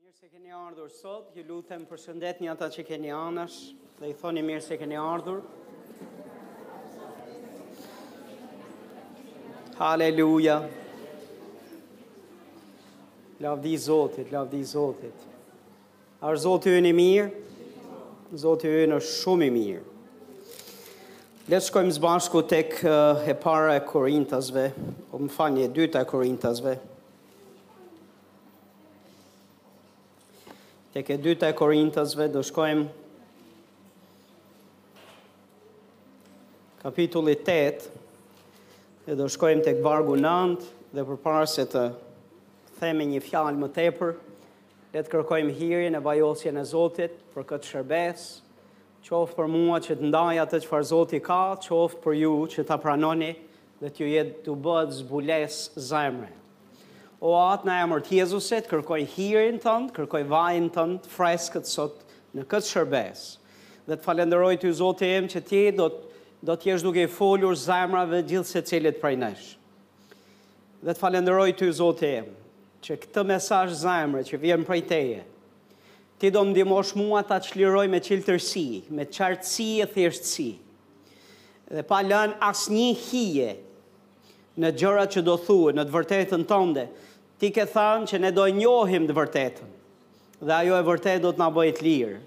Mirë se keni ardhur sot, ju lutem përshëndetni ata që keni anash dhe i thoni mirë se keni ardhur. Haleluja. Lavdi Zotit, lavdi Zotit. A është Zoti ynë i mirë? Zoti ynë është shumë i mirë. Le të shkojmë së bashku tek e para e Korintasve, o po më falni e dyta e Korintasve. Tek e dyta e Korintasve do shkojmë kapitulli 8 dhe do shkojmë tek vargu 9 dhe përpara se të themi një fjalë më tepër, le të kërkojmë hirin e vajosjen e Zotit për këtë shërbesë, qoftë për mua që të ndaj atë çfarë Zoti ka, qoftë për ju që ta pranoni dhe t'ju bëhet zbulesë zemre. O Atë në emër të Jezusit, kërkoj hirin Tënd, kërkoj vajin Tënd të freskët sot në këtë shërbesë. Dhe të falenderoj Ty, Zoti im, që Ti do të do të jesh duke i folur zemrave të gjithsecilit prej nesh. Dhe të falenderoj Ty, Zoti im, që këtë mesazh zemre që vjen prej Teje, Ti do më ndihmosh mua ta çliroj me çiltërsi, me qartësi e thjeshtësi. Dhe pa lënë asnjë hije Në gjërat që do thuhen, në të vërtetën tënde, ti ke thënë që ne do e njohim të vërtetën. Dhe ajo e vërtetë do të na bëjë të lirë.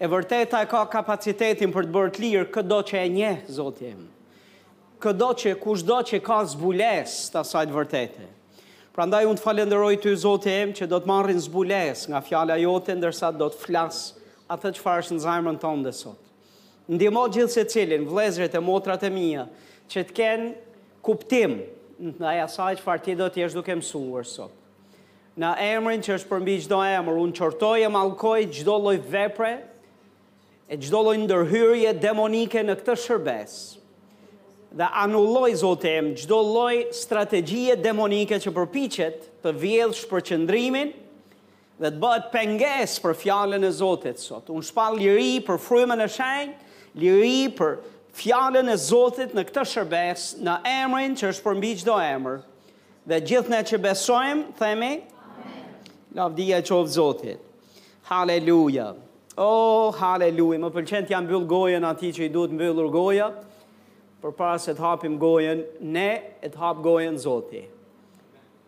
E vërteta e ka kapacitetin për të bërë të lirë këdo që e njeh, Zoti im. Këdo që, kushdo që ka zbulesë të asaj të vërtete. Prandaj unë të falenderoj ty, Zoti im, që do të marrin zbulesë nga fjala jote, ndërsa do të flas atë çfarë është në zemrën tënde sot. Ndihmo gjithsecilin, vëllezërit e motrat e mia, që të kenë kuptim ndaj asaj çfarë ti do të jesh duke mësuar sot. Në emrin që është përmbi çdo emër, unë qortoj e mallkoj çdo lloj vepre e çdo lloj ndërhyrje demonike në këtë shërbesë. Dhe anuloj Zoti im çdo lloj strategjie demonike që përpiqet të vjedhë shpërqendrimin Dhe të bëhet pengesë për Fjalën e Zotit sot. Unë shpall liri për Frymën e Shenjtë, liri për Fjalën e Zotit në këtë shërbesë, në Emrin që është përmbi çdo emër. Dhe gjithë ne që besojmë, themi, Lavdia i qoftë Zotit. Haleluja. Oh, haleluja. Më pëlqen t'ja mbyll gojën atij që i duhet mbyllur goja, përpara se t'hapim gojën ne, e t'hapë gojën Zoti.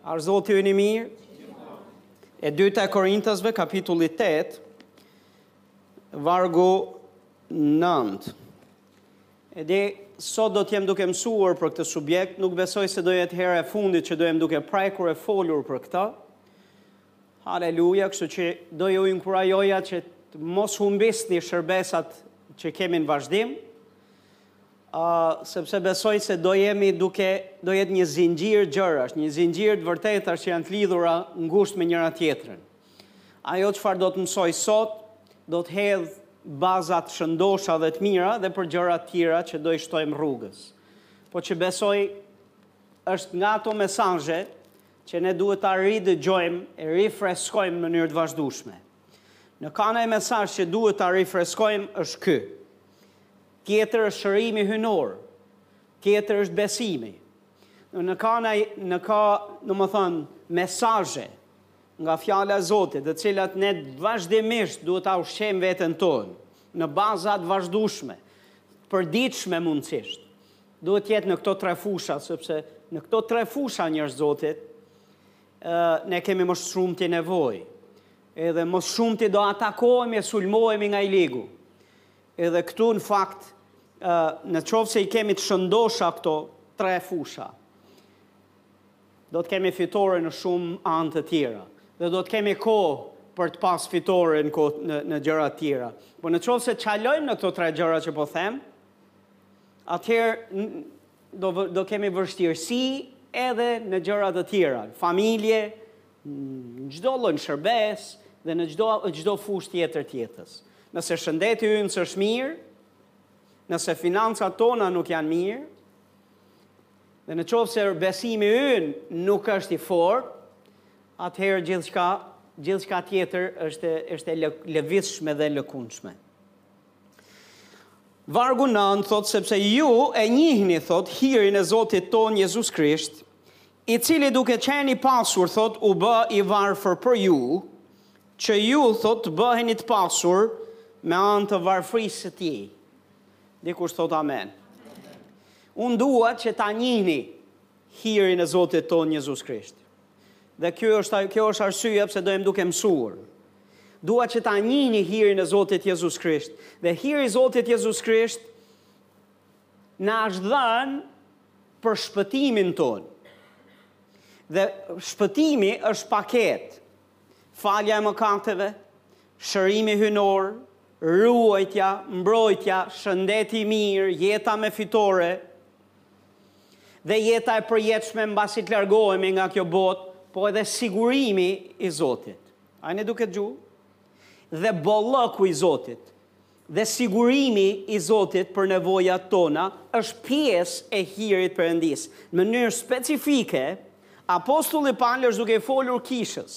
Ar Zoti ynë i mirë. E dyta e Korintasve, kapitulli 8, vargu 9. E di, sot do të jem duke mësuar për këtë subjekt, nuk besoj se do jetë hera e fundit që do jem duke prekur e folur për këtë. Haleluja, kështu që do ju inkurajoja që të mos humbisni shërbesat që kemi në vazhdim. sepse besoj se do jemi duke, do jetë një zinxhir gjërash, një zinxhir të vërtetash që janë të lidhura ngushtë me njëra tjetrën. Ajo çfarë do të mësoj sot, do të hedh baza të shëndosha dhe të mira dhe për gjëra të tjera që do i shtojmë rrugës. Po që besoj është nga ato mesazhe që ne duhet ta ridëgjojmë e rifreskojmë në mënyrë të vazhdueshme. Në ka ndonjë mesazh që duhet ta rifreskojmë është ky. Tjetër është shërimi hyjnor, tjetër është besimi. Në ka në ka, domethënë, mesazhe nga fjala e Zotit, të cilat ne vazhdimisht duhet ta ushqejmë veten tonë në baza të vazhdueshme, të përditshme mundësisht. Duhet të jetë në këto tre fusha, sepse në këto tre fusha njerëz të Zotit, ne kemi më së shumti nevojë. Edhe më së shumti do atakohemi e sulmohemi nga i ligu. Edhe këtu në fakt, në qoftë se i kemi të shëndosha këto tre fusha, do të kemi fitore në shumë anë të tjera dhe do të kemi kohë për të pas fitore në, në, në gjëra tjera. Po në qoftë se çalojmë në këto tre gjëra që po them, atëherë do, do kemi vështirësi edhe në gjëra të tjera, familje, në çdo lloj shërbese dhe në çdo çdo fushë tjetër të jetës. Nëse shëndeti ynë s'është mirë, nëse financat tona nuk janë mirë, dhe në qoftë se besimi ynë nuk është i fortë, atëherë gjithçka gjithçka tjetër është është e lëvizshme dhe e lëkundshme. Vargu 9 thotë sepse ju e njihni thotë hirin e Zotit tonë Jezus Krisht, I cili duke qenë i pasur, thotë, u bë i varfër për ju, që ju, thotë, të bëheni të pasur me anë të varfërisë së tij. Dikush thotë amen. Unë dua që ta njihni hirin e Zotit tonë Jezus Krisht. Dhe kjo është, kjo është arsyeja pse do jem duke mësuar. Dua që ta njihni hirin e Zotit Jezus Krisht. Dhe hiri i Zotit Jezus Krisht Na është dhënë për shpëtimin tonë. Dhe shpëtimi është paketë. Falja e mëkateve, shërimi hyjnor, ruajtja, mbrojtja, shëndeti i mirë, jeta me fitore dhe jeta e përjetshme mbasi të largohemi nga kjo botë, po edhe sigurimi i Zotit. A jeni duke dëgju? Dhe bollëku i Zotit. Dhe sigurimi i Zotit për nevojat tona është pjesë e hirit të Perëndisë. Në mënyrë specifike, apostulli Pal është duke i folur kishës.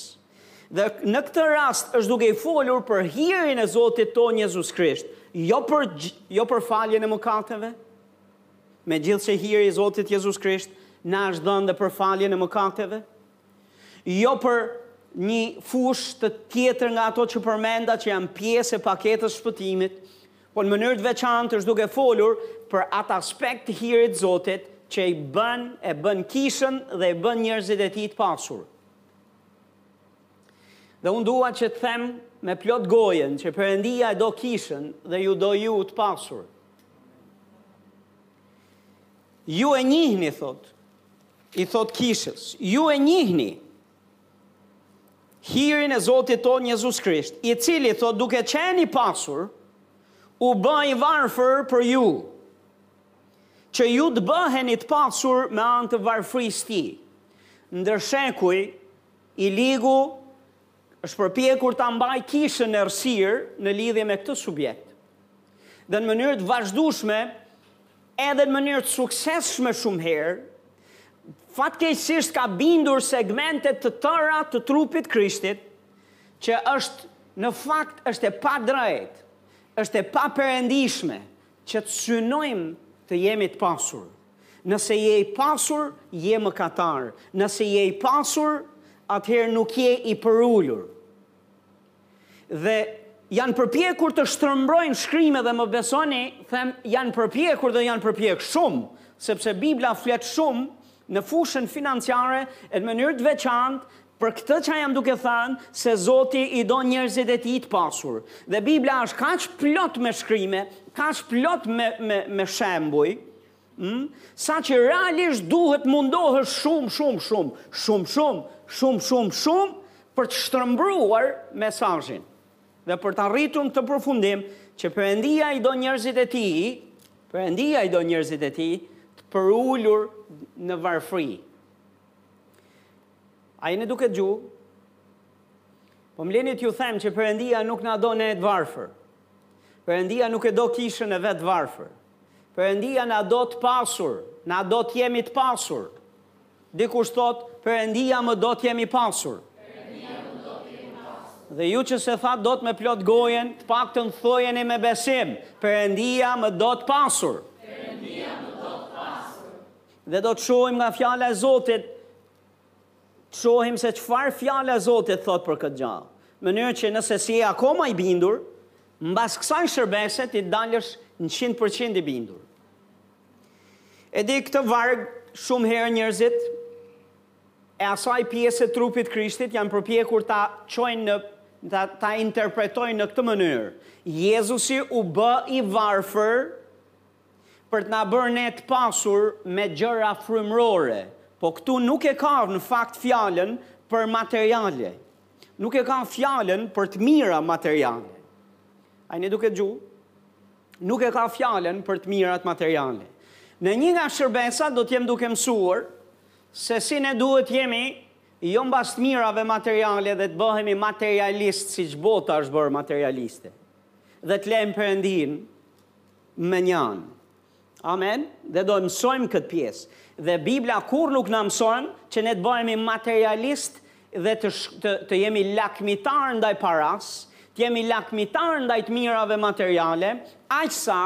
Dhe në këtë rast është duke i folur për hirin e Zotit tonë Jezus Krisht, jo për jo për faljen e mëkateve. Megjithëse hiri i Zotit Jezus Krisht na është dhënë dhe për faljen e mëkateve, Jo për një fushë të tjetër nga ato që përmenda që janë pjesë e paketës shpëtimit, por në mënyrë të veçantë është duke folur për atë aspekt të hirit të Zotit që i bën e bën kishën dhe i bën njerëzit e tij të pasur. Dhe unë dua që të them me plot gojën që Perëndia e do kishën dhe ju do ju të pasur. Ju e njihni thotë. I thotë kishës, Ju e njihni hirin e Zotit tonë Jezus Krisht, i cili, thotë, duke qenë i pasur, u bë i varfër për ju, që ju të bëheni të pasur me anë të varfërisë së tij. Ndër shekuj, i ligu është përpjekur ta mbajë kishën në errësirë në lidhje me këtë subjekt. Dhe në mënyrë të vazhdueshme, edhe në mënyrë të suksesshme shumë herë, fatkeqësisht ka bindur segmente të tëra të trupit Krishtit, që është në fakt është e padrejtë, është e paperëndishme, Që të synojmë të jemi të pasur. Nëse je i pasur, je mëkatar. Nëse je i pasur, atëherë nuk je i përulur. Dhe janë përpjekur të shtrëmbrojnë shkrime dhe më besoni, them janë përpjekur dhe janë përpjek shumë, sepse Bibla flet shumë në fushën financiare e në mënyrë të veçantë për këtë ça jam duke thënë se Zoti i do njerëzit e tij të pasur. Dhe Bibla është kaq plot me shkrime, kaq plot me me me shembuj, mm? saqë realisht duhet mundohësh shumë shumë shumë, shumë shumë, shumë shumë shumë për të shtrëmbruar mesazhin. Dhe për të arritur në këtë përfundim, që Perëndia i do njerëzit e tij, Perëndia i do njerëzit e tij të përulur në varfëri. A jeni duke dëgju? Po më leni t'ju them që Perëndia nuk na do ne të varfër. Perëndia nuk e do kishën e vet varfër. Perëndia na do të pasur, na do të jemi të pasur. Dikush thotë, Perëndia më do të jemi pasur. Dhe ju që s'e thatë dot me plot gojën, të paktën thojeni me besim, Perëndia më do të pasur. Perëndia më do të pasur. Dhe do të shohim nga fjala e Zotit Të shohim se çfarë Fjala e Zotit thotë për këtë gjë. Në mënyrë që nëse s'je akoma i bindur, mbas kësaj shërbese ti të dalësh një qind për qind i bindur. E di këtë varg shumë herë njerëzit e asaj pjese trupit Krishtit janë përpjekur ta çojnë në ta, ta interpretojnë në këtë mënyrë. Jezusi u bë i varfër Për të na bërë ne të pasur me gjëra frymërore, po këtu nuk e ka në fakt fjalën për materiale. Nuk e ka fjalën për të mira materiale. A jeni duke dëgju? Nuk e ka fjalën për të mirat materiale. Në një nga shërbesat do të jem duke mësuar se si ne duhet të jemi jo mbas të mirave materiale dhe të bëhemi materialistë siç bota është bërë materialiste. Dhe të lëmë Perëndinë Mënjanë. Amen. Dhe do mësojmë këtë pjesë. Dhe Bibla kurrë nuk na mëson që ne të bëhemi materialistë dhe të, të, të jemi lakmitarë ndaj parasë, të jemi lakmitarë ndaj të mirave materiale, aq sa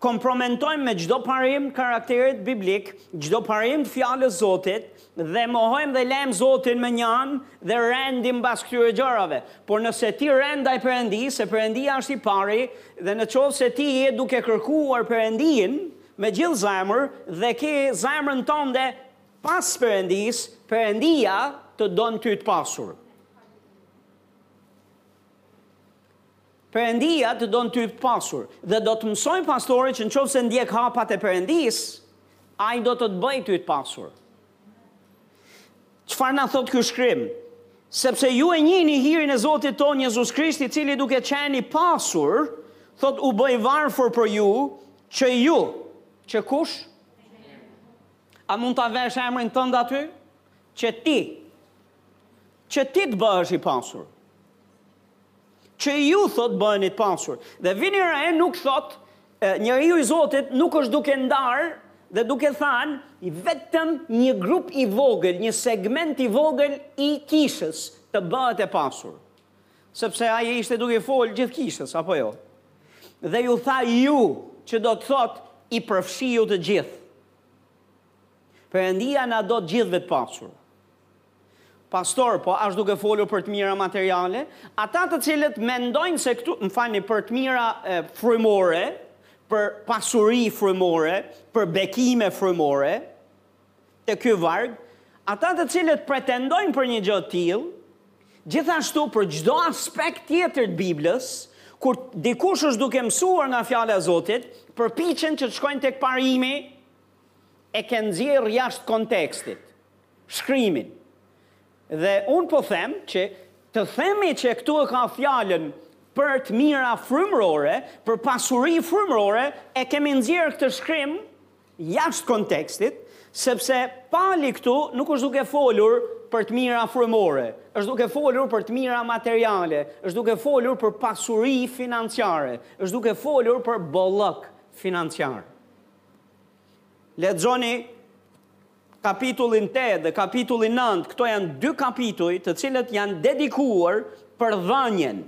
kompromentojmë me çdo parim karakterit biblik, çdo parim të fjalës Zotit, Dhe mohojmë dhe lëmë Zotin mënjanë dhe rendim mbas këtyre gjërave. Por nëse ti rend ndaj Perëndisë, se Perëndia është i pari, dhe në qoftë se ti je duke kërkuar Perëndinë me gjithë zemër dhe ke zemrën tënde pas Perëndisë, Perëndia të don ty të pasur. Perëndia të don ty të pasur, dhe do të mësojë pastori që në qoftë se ndjek hapat e Perëndisë, Ai do të të bëjë ty të pasur. Çfarë na thotë ky shkrim? Sepse ju e njihni hirin e Zotit tonë Jezus Krisht, i cili duke qenë i pasur, thotë u bë i varfër për ju, që ju, që kush? A mund ta vesh emrin tënd aty? Që ti, që ti të bëhesh i pasur. Që ju thotë bëheni të pasur. Dhe vini re nuk thotë njeriu i Zotit nuk është duke ndarë dhe duke thanë vetëm një grup i vogël, një segment i vogël i kishës të bëhet e pasur. Sepse ai ishte duke i fol gjithë kishës apo jo. Dhe ju tha ju që do të thotë i përfshiu të gjithë. Perëndia na do të gjithëve të pasur. Pastor, po asht duke folur për të mira materiale, ata të cilët mendojnë se këtu, më falni, për të mira frymore, për pasuri frymore, për bekime frymore, te ky varg, ata të cilët pretendojnë për një gjë të tillë, gjithashtu për çdo aspekt tjetër të Biblës, kur dikush është duke mësuar nga fjala e Zotit, përpiqen që të shkojnë tek parimi, e ke nxjerrë jashtë kontekstit. shkrimin. Dhe unë po them që të themi që këtu e ka fjalën për të mira frymërore, për pasuri frymërore, e kemi nxjerrë këtë shkrim jashtë kontekstit, sepse Pali këtu nuk është duke folur për të mira frymërore, është duke folur për të mira materiale, është duke folur për pasuri financiare, është duke folur për bollëk financiar. Lexoni Kapitullin tetë dhe kapitullin nëntë, këto janë dy kapituj të cilët janë dedikuar për dhënien,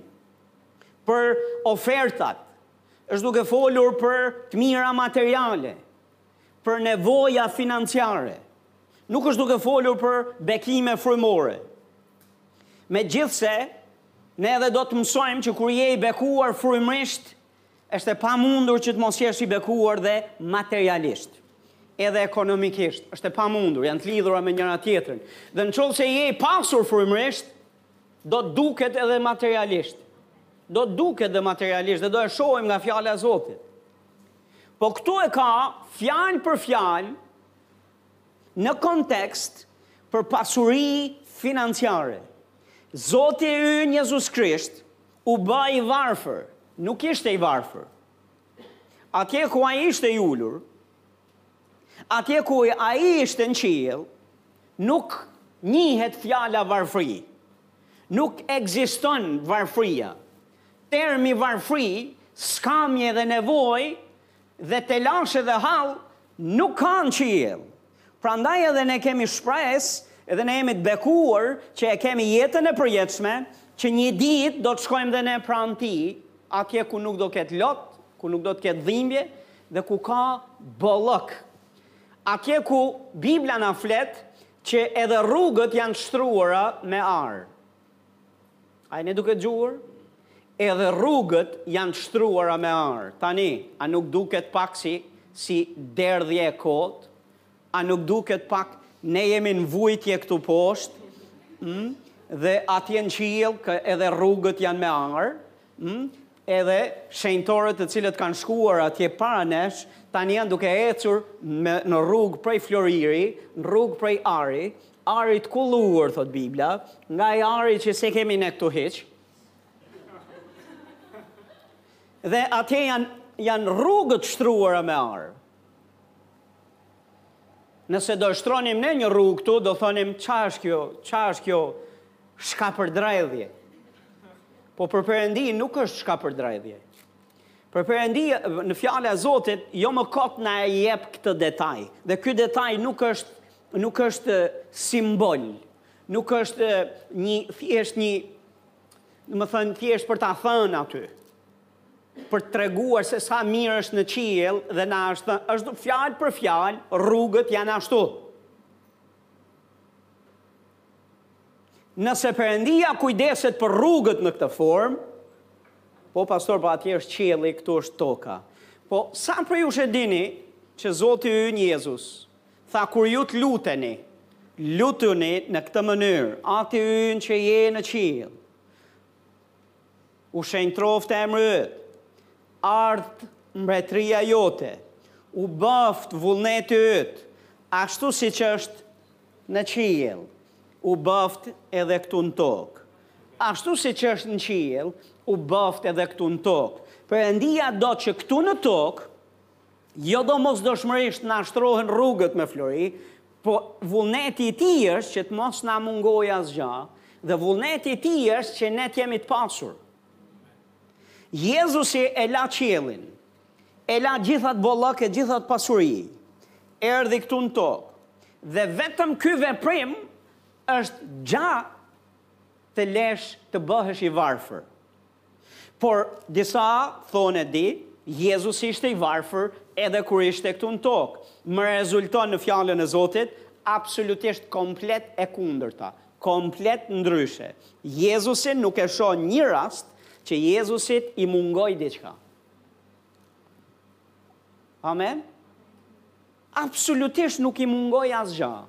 për ofertat, është duke folur për të mira materiale, për nevoja financiare, nuk është duke folur për bekime frymore. Megjithëse, ne edhe do të mësojmë që kur je i bekuar frymërisht, Është e pamundur që të mos jesh i bekuar dhe materialisht edhe ekonomikisht, është e pamundur, janë të lidhura me njëra tjetrën. Dhe në qoftë se je i pasur frymërisht, do të duket edhe materialisht. Do të duket edhe materialisht, dhe do e shohim nga fjala e Zotit. Po këtu e ka fjalë për fjalë në kontekst për pasuri financiare. Zoti i ynë Jezus Krisht U bë i varfër. Nuk ishte i varfër. Atje ku ai ishte i ulur, atje ku ai ishte në qiell, nuk njihet fjala varfëri. Nuk ekziston varfëria. Termi varfëri skamje dhe nevojë Dhe telashe dhe hall nuk ka në qiell. Prandaj edhe ne kemi shpresë dhe ne jemi të bekuar që e kemi jetën e përjetshme, që një ditë do të shkojmë dhe ne pranë Tij, atje ku nuk do ketë lot, ku nuk do të ketë dhimbje dhe ku ka bollëk. Atje ku Bibla na flet që edhe rrugët janë shtruara me ar. A jeni duke dëgjuar? Edhe rrugët janë të shtruara me ar. Tani, a nuk duket pak si, si derdhje e kotë? A nuk duket pak, ne jemi në vuajtje këtu poshtë, ëh, dhe atje në qiell edhe rrugët janë me ar, ëh, edhe shenjtorët të cilët kanë shkuar atje para nesh, tani janë duke ecur me, në rrugë prej floriri, në rrugë prej ari, Ari të kulluar, thotë Bibla, nga ai ari që s'e kemi ne këtu hiç. Dhe atje janë janë rrugët shtruara me ar. Nëse do shtronim ne një rrugë këtu, do thonim, ça është kjo, ça është kjo shkapërderdhje. Po për Perëndi nuk është shkapërderdhje. Për Perëndi, në fjala e Zotit, jo më kot na e jep këtë detaj. Dhe ky detaj nuk është nuk është simbol, nuk është një thjesht një, domethënë thjesht për ta thënë aty për të treguar se sa mirë është në qiell dhe na është është fjalë për fjalë, rrugët janë ashtu. Nëse Perëndia kujdeset për rrugët në këtë formë, po pastor, po atje është qielli, këtu është toka. Po sa prej jush e dini që Zoti ynë Jezus tha kur ju të luteni, lutuni në këtë mënyrë, Ati ynë që je në qiell, u shenjtëroftë emri yt, ardhtë mbretëria jote, u bëftë vullneti yt, ashtu siç është Në qiell, u bëftë edhe këtu në tokë. Ashtu siç është në qiell, u bëftë edhe këtu në tokë. Perëndia do që këtu në tokë, jo domosdoshmërisht të na shtrohen rrugët me flori, po vullneti i Tij është që të mos na mungojë asgja, dhe vullneti i Tij është që ne të jemi të pasur. Jezusi e la qiellin. E la gjithë atë bollëk e gjithë atë pasuri, erdhi këtu në tokë dhe vetëm ky veprim është gja, të lesh të bëhesh i varfër. Por disa thonë e di, Jezusi ishte i varfër edhe kur ishte këtu në tokë. Më rezulton në fjalën e Zotit absolutisht komplet e kundërta, komplet ndryshe. Jezusin nuk e shoh një rast që Jezusit i mungoi diçka. Amen? Absolutisht nuk i mungoi asgja.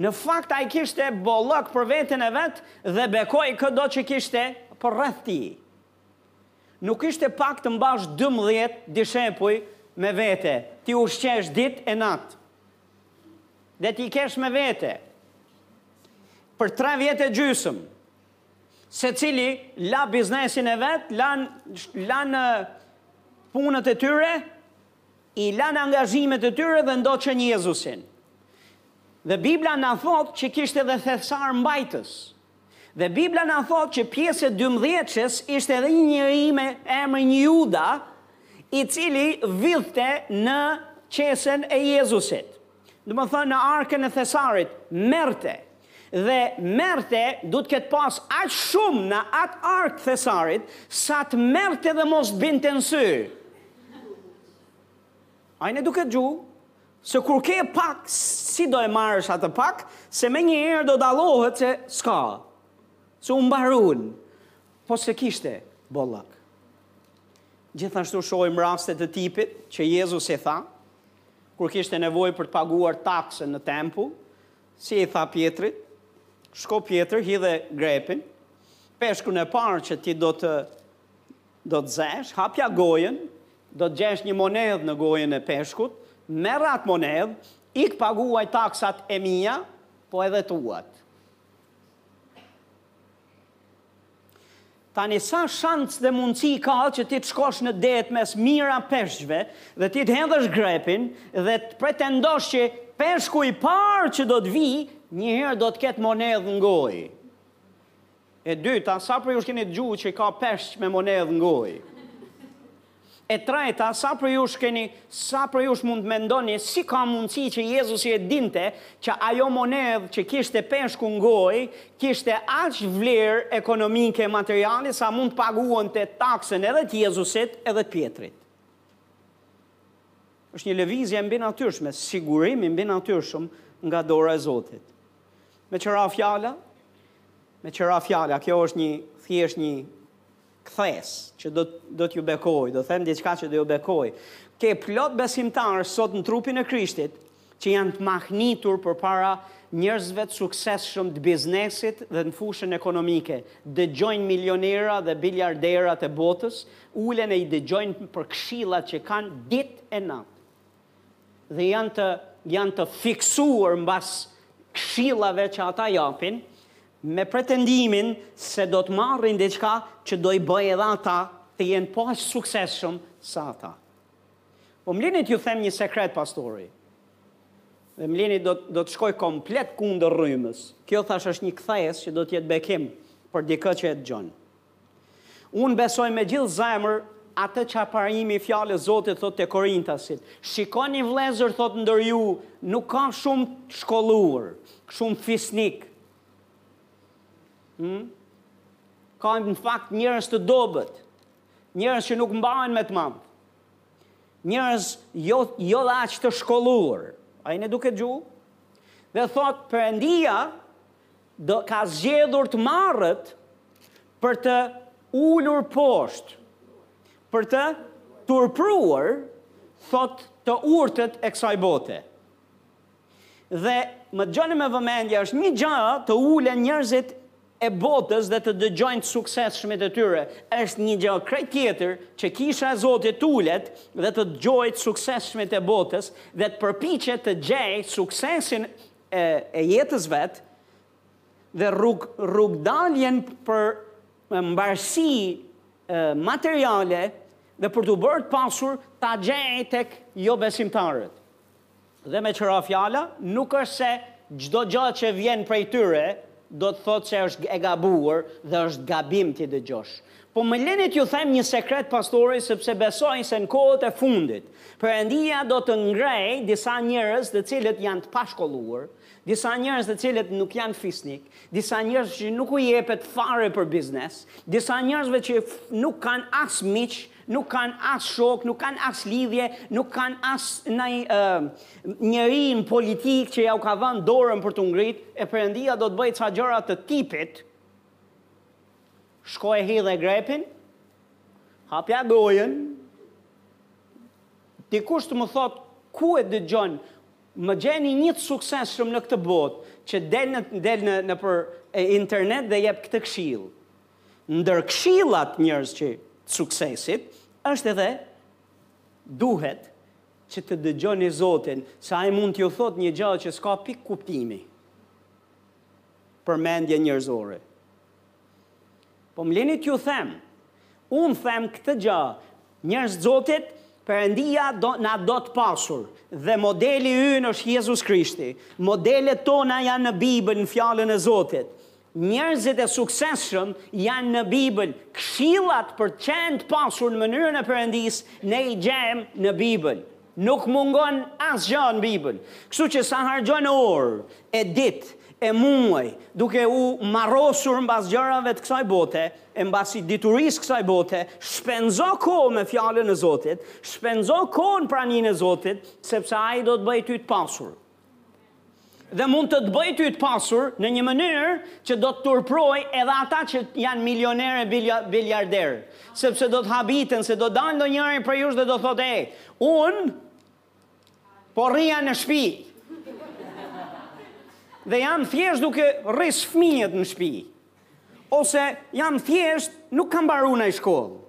Në fakt ai kishte bollëk për veten e vet dhe bekoi këdo që kishte përreth tij. Nuk ishte pak të mbash 12 dishepuj me vete, t'i ushqesh ditë e natë. Dhe t'i kesh me vete. Për tre vjet e gjysëm, Secili la biznesin e vet, lanë lanë punët e tyre, i lanë angazhimet e tyre dhe ndoqën Jezusin. Dhe Bibla na thotë që kishte edhe thesarmbajtës. Dhe Bibla na thotë që pjesë e 12-shes ishte edhe një njeri me emrin Juda, i cili vidhte në qesën e Jezusit. Domethënë në arkën e thesarit, merrte. Dhe merrte duhet të ketë pas aq shumë në atë arkë thesarit, sa të merrte dhe mos të binte në sy. A jeni duke dëgju, se kur ke pak, si do e marrësh atë pak, se menjëherë do dallohet se s'ka, se u mbarun, po se kishte bollak. Gjithashtu shohim raste të tipit që Jezusi tha, kur kishte nevojë për të paguar taksën në tempull, si i tha Pjetrit, Shko Pjetër, hidhe grepin, peshkun e parë që ti do të do të zesh, hapja gojën, do të gjesh një monedhë në gojën e peshkut, merr atë monedhë, ik paguaj taksat e mia, po edhe tuat. Tani sa shans dhe mundësi ka që ti të shkosh në det mes mijëra peshqve dhe ti të hedhësh grepin dhe të pretendosh që peshku i parë që do të vijë njëherë do të ketë monedhë në gojë. E dyta, sa prej jush keni dëgju që ka peshq me monedhë në gojë? E treta, sa prej jush keni, sa prej jush mund të mendoni, si ka mundësi që Jezusi e dinte që ajo monedhë që kishte peshku në gojë, kishte aq vlerë ekonomike materiale sa mund të paguante taksën edhe të Jezusit edhe të Pjetrit. Është një lëvizje e mbinatyrshme, sigurim i mbinatyrshëm nga dora e Zotit. Meqë ra fjala, meqë ra fjala, kjo është një thjesht një kthesë që do do t'ju bekojë, do them diçka që do ju bekojë. Ke plot besimtarë sot në trupin e Krishtit që janë të mahnitur përpara njerëzve të suksesshëm të biznesit dhe në fushën ekonomike. Dëgjojnë milionera dhe biliarderat e botës, ulen e i dëgjojnë për këshillat që kanë ditë e natë. Dhe janë të janë të fiksuar mbas këshillave që ata japin, me pretendimin se do të marrin diçka që do i bëjë edhe ata të jenë po aq suksesshëm sa ata. Po më lini t'ju them një sekret pastori. Dhe më lini të, do do të shkoj komplet kundër rrymës. Kjo thashë është një kthesë që do të jetë bekim për dikë që e dëgjon. Unë besoj me gjithë zemër atë ça parimi i fjalës Zotit thotë te Korintasit. Shikoni vëllezër thotë ndër ju nuk ka shumë shkolluar, shumë fisnikë. Hmm? Ka në fakt njerëz të dobët, njerëz që nuk mbahen me të madh. Njerëz jo jo dhe aq të shkolluar. A jeni duke dëgju? Dhe thotë Perëndia Dhe ka zgjedhur të marrët për të ulur poshtë, për të turpëruar, thotë të urtët e kësaj bote. Dhe më dëgjoni me vëmendje, është një gjë të ulen njerëzit e botës dhe të dëgjojnë të suksesshmit e tyre, është një gjë krejt tjetër që Kisha e Zotit të ulet dhe të dëgjojë të suksesshmit e botës dhe të përpiqet të gjejë suksesin e e jetës vet dhe rrug rrugëdaljen për mbarësi materiale dhe për t'u bërë të pasur ta gjejë tek jobesimtarët. Dhe meqë ra fjala, nuk është se çdo gjë që vjen prej tyre do të thotë se është e gabuar dhe është gabim t'i dëgjosh. Po më leni t'ju them një sekret pastori sepse besoj se në kohët e fundit Perëndia do të ngrejë disa njerëz të cilët janë të pashkolluar, disa njerëz të cilët nuk janë fisnik, disa njerëzve që nuk u jepet fare për biznes, disa njerëzve që nuk kanë as miq, Nuk kanë as shokë, nuk kanë as lidhje, nuk kanë as naj njeri në politikë që jau ka vënë dorën për t'u ngrit, e Perëndia do të bëjë ca gjëra të tipit. Shko e hidhe grepin, hapja gojën, dikush të më thot ku e dëgjon më gjeni një të suksesshëm në këtë botë që del në del në nëpër internet dhe jep këtë këshillë. Ndër këshillat njerëz që të suksesit është edhe duhet që të dëgjoni Zotin, se ai mund t'ju thotë një gjë që s'ka pikë kuptimi për mendjen njerëzore. Po më lini t'ju them, unë them këtë gjë, njerëz të Zotit, Perëndia do na do të pasur dhe modeli ynë është Jezus Krishti. Modelet tona janë në Bibël, në fjalën e Zotit. Njerëzit e suksesshëm janë në Bibël, këshillat për të qenë të pasur në mënyrën e Perëndisë ne i gjejmë në Bibël. Nuk mungon asgjë në Bibël. Kështu që sa harxhon orë e ditë e muaj duke u marrosur mbas gjërave të kësaj bote e mbas diturisë së kësaj bote, shpenzo kohë me Fjalën e Zotit, shpenzo kohë në praninë e Zotit, sepse Ai do të bëjë ty të pasur. Dhe mund të të bëjë ty të pasur në një mënyrë që do të turprojë edhe ata që janë milionerë e biliarderë. Sepse do të habiten, se do dalë ndonjëri prej jush dhe do thotë, e, unë, po rrija në shpi. Dhe jam thjesht duke rrit fëmijët në shpi. Ose jam thjesht nuk kam baru naj shkollë.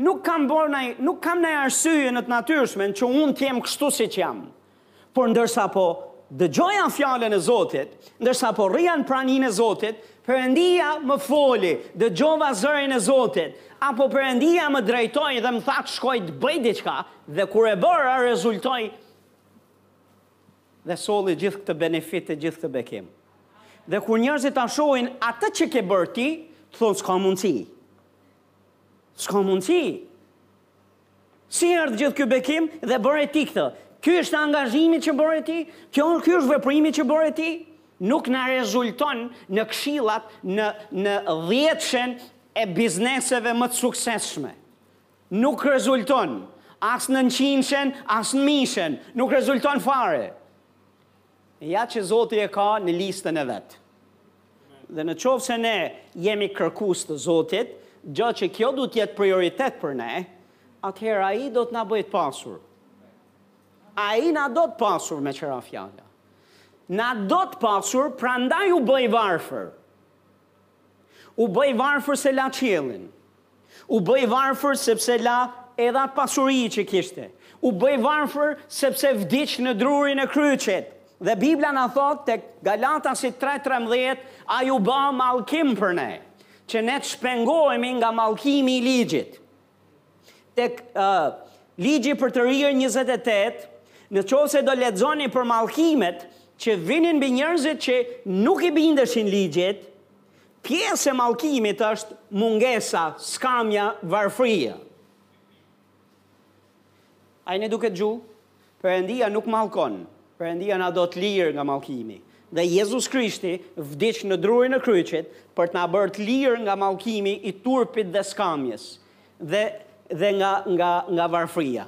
Nuk kam bërë naj, nuk kam naj arsye në të natyrshmen që unë të jem kështu siç jam. Por ndërsa po dëgjoja fjalën e Zotit, ndërsa po rrija në praninë e Zotit, Perëndia më foli, dëgjova zërin e Zotit, apo Perëndia më drejtoi dhe më tha të shkoj të bëj diçka, dhe kur e bëra rezultoi dhe solli gjithë këtë benefit e gjithë këtë bekim. Dhe kur njerëzit ta shohin atë që ke bërë ti, të thonë s'ka mundësi. S'ka mundësi. Si erdhi gjithë ky bekim dhe bëre ti këtë? Ky është angazhimi që bëre ti? Kjo ky është veprimi që bëre ti? Nuk na rezulton në këshillat në në dhjetëshen e bizneseve më të suksesshme. Nuk rezulton as në njëqindshen, as në mijëshen, nuk rezulton fare. Ja që Zoti e ka në listën e vet. Dhe në qoftë se ne jemi kërkues të Zotit, gjë që kjo duhet të jetë prioritet për ne, atëherë ai do të na bëjë të pasur. Ai na do të pasur meqë ra fjala. Na do të pasur, prandaj u bë i varfër. U bë i varfër se la qiellin. U bë i varfër sepse la edhe atë pasuri që kishte. U bë i varfër sepse vdiq në drurin e kryqit. Dhe Bibla na thotë tek Galatasit 3:13, ai u bë mallkim për ne, që ne të shpengohemi nga mallkimi i ligjit. tek Ligji i Përtërirë njëzet e tetë, në qoftë se do lexoni për mallkimet që vinin mbi njerëzit që nuk i bindeshin ligjit, pjesë e mallkimit është mungesa, skamja, varfëria. A jeni duke dëgjuar? Perëndia nuk mallkon, Perëndia na do të lirë nga mallkimi. Dhe Jezus Krishti vdiq në drurin e kryqit për të na bërë të lirë nga mallkimi i turpit dhe skamjes dhe dhe nga nga nga varfëria.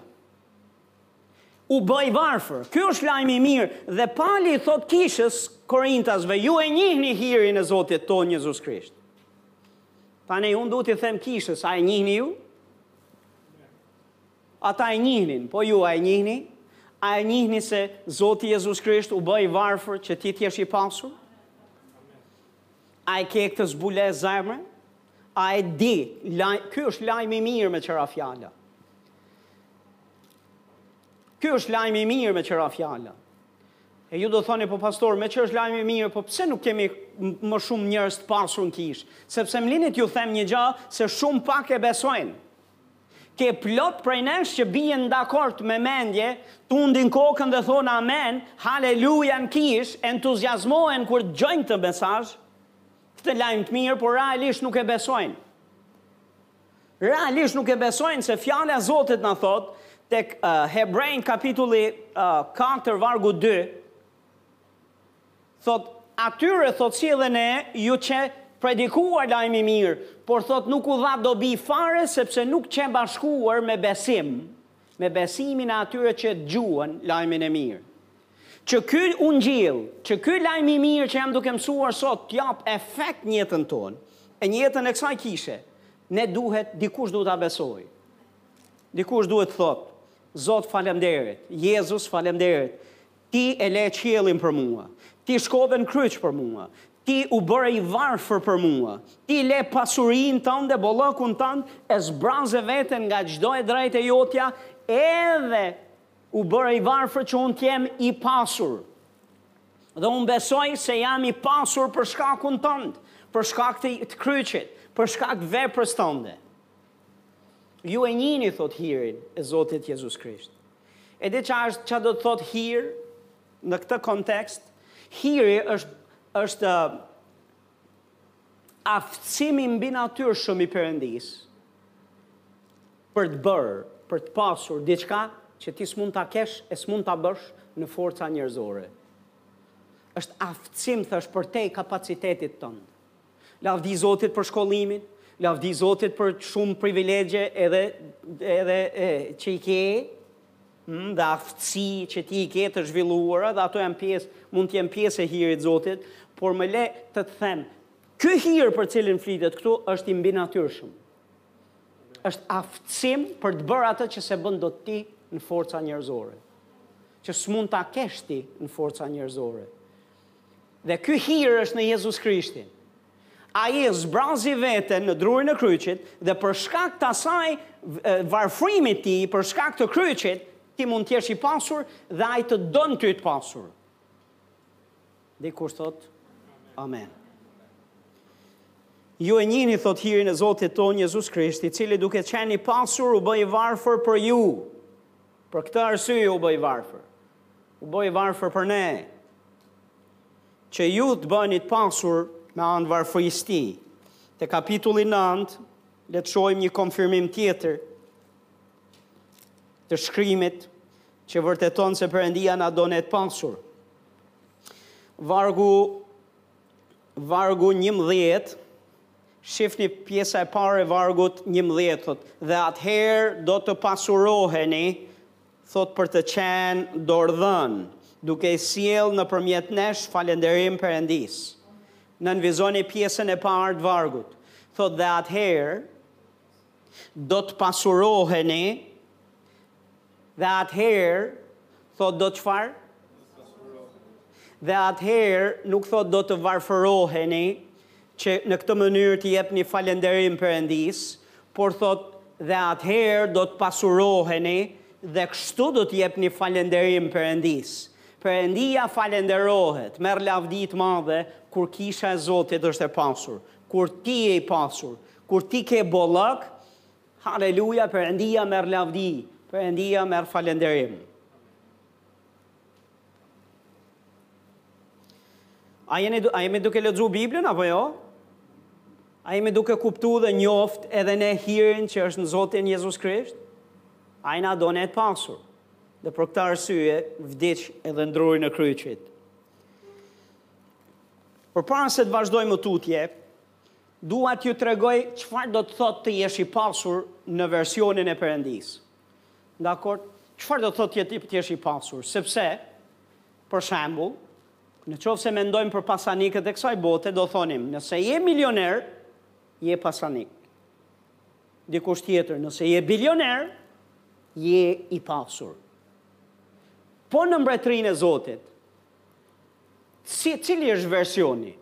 U bë i varfër. Ky është lajmi i mirë dhe Pali i thotë kishës së Korintasve, ju e njihni hirin e Zotit tonë Jezus Krisht. Tani unë duhet t'i them kishës, a e njihni ju? Ata e njihnin, po ju a e njihni? A e njihni se Zoti Jezus Krisht u bë i varfër që ti të jesh i pasur? A e ke këtë zbulesë zemre? A e di, laj, ky është lajmi i mirë meqë ra fjala. Ky është lajmi i mirë meqë ra fjala. E ju do thoni, po pastor, meqë është lajmi i mirë, po pse nuk kemi më shumë njerëz të pasur në kishë? Sepse më lini t'ju them një gja se shumë pak e besojnë. Ke plot prej nesh që bien dakord me mendje, tundin kokën dhe thonë amen, haleluja në kishë, entuziazmohen kur dëgjojnë këtë mesazh, këtë lajm të mirë, por realisht nuk e besojnë. Realisht nuk e besojnë se fjala e Zotit na thotë tek uh, Hebrenjve kapitulli uh, 4 vargu 2 Thotë, Atyre, thotë, si edhe ne, u qe predikuar lajmi i mirë, por, thotë, nuk u dha dobi fare sepse nuk qe bashkuar me besim, me besimin e atyre që e dëgjuan lajmin e mirë. Që ky Ungjill, që ky lajm i mirë që jam duke mësuar sot të japë efekt në jetën tonë e në jetën e kësaj kishe, ne duhet, dikush duhet ta besojë. Dikush duhet të thotë, Zot, falemnderit. Jezus, falemnderit. Ti e le qiellin për mua. Ti shkove në kryq për mua. Ti u bëre i varfër për mua. Ti le pasurinë tënde, bollëkun tënd, e zbraze veten nga çdo e drejtë e jotja, edhe u bëre i varfër që unë të jem i pasur. Dhe unë besoj se jam i pasur për shkakun tënd, për shkak të, të kryqit, për shkak veprës tënde. Ju e njihni, thotë hirin e Zotit Jezus Krisht. E di ça është ça do të thotë hir në këtë kontekst? Hiri është është aftësim i mbinatyrshëm i Perëndisë për të bërë, për të pasur diçka që ti s'mund ta kesh e s'mund ta bësh në forca njerëzore. Është aftësim, thashë, përtej kapacitetit tënd. Lavdi Zotit për shkollimin, lavdi Zotit për shumë privilegje edhe, edhe e, që i ke, mm, dhe aftësi që ti i ke të zhvilluara dhe ato janë pjesë, mund të jenë pjesë e hirit Zotit, por më le të të them, ky hir për cilin flitet këtu është i mbinatyrshëm. Është aftësim për të bërë atë që s'e bën dot ti në forca njerëzore. Që s'mund ta kesh ti në forca njerëzore. Dhe ky hir është në Jezus Krishtin. Ai e zbrazi veten në drurin e kryqit dhe për shkak të asaj varfërimit të tij, për shkak të kryqit, ti mund të jesh i pasur dhe ai të don ty të pasur. Dikush të thotë amen. Ju e njihni, thotë hirin e Zotit tonë, Jezus Krisht, i cili duke qenë i pasur, u bë i varfër për ju. Për këtë arsye u bë i varfër. U bë i varfër për ne, që ju të bëheni të pasur me anë varfërisë së tij. Te kapitulli nëntë le të shohim një konfirmim tjetër të shkrimit që vërteton se Perëndia na do ne të pasur. Vargu vargu 11 Shifni pjesa e parë e vargut 11 thotë, dhe atëherë do të pasuroheni thotë për të qenë dorëdhënë, duke i sjellë nëpërmjet nesh falënderim Perëndisë. Nënvizoni pjesën e parë të vargut, thotë dhe atëherë do të pasuroheni dhe atëherë thotë do çfarë? Dhe atëherë nuk thotë do të varfëroheni, që në këtë mënyrë të jepni falënderim Perëndisë, por thotë, dhe atëherë do të pasuroheni dhe kështu do të jepni falënderim Perëndisë. Perëndia falënderohet, merr lavdi të madhe kur kisha e Zotit është e pasur, kur ti je i pasur, kur ti ke bollëk, haleluja, Perëndia merr lavdi, Perëndia merr falënderim. A jemi, a jemi duke lexu Biblën apo jo? A jemi duke kuptu dhe njoft edhe ne hirin që është në Zotin Jezus Krisht? Ai na do ne të pasur. Dhe për këtë arsye, vdiq edhe në drurin e kryqit. Përpara se të vazhdoj më tutje, dua t'ju tregoj çfarë do të thotë të jesh i pasur në versionin e Perëndisë. Dakord. Çfarë do të thotë të jesh i pasur? Sepse, për shembull, në qoftë se mendojmë për pasanikët e kësaj bote, do thonim, nëse je milioner, je pasanik. Dikush tjetër, nëse je bilioner, je i pasur. Po në mbretërinë e Zotit, si, cili është versioni?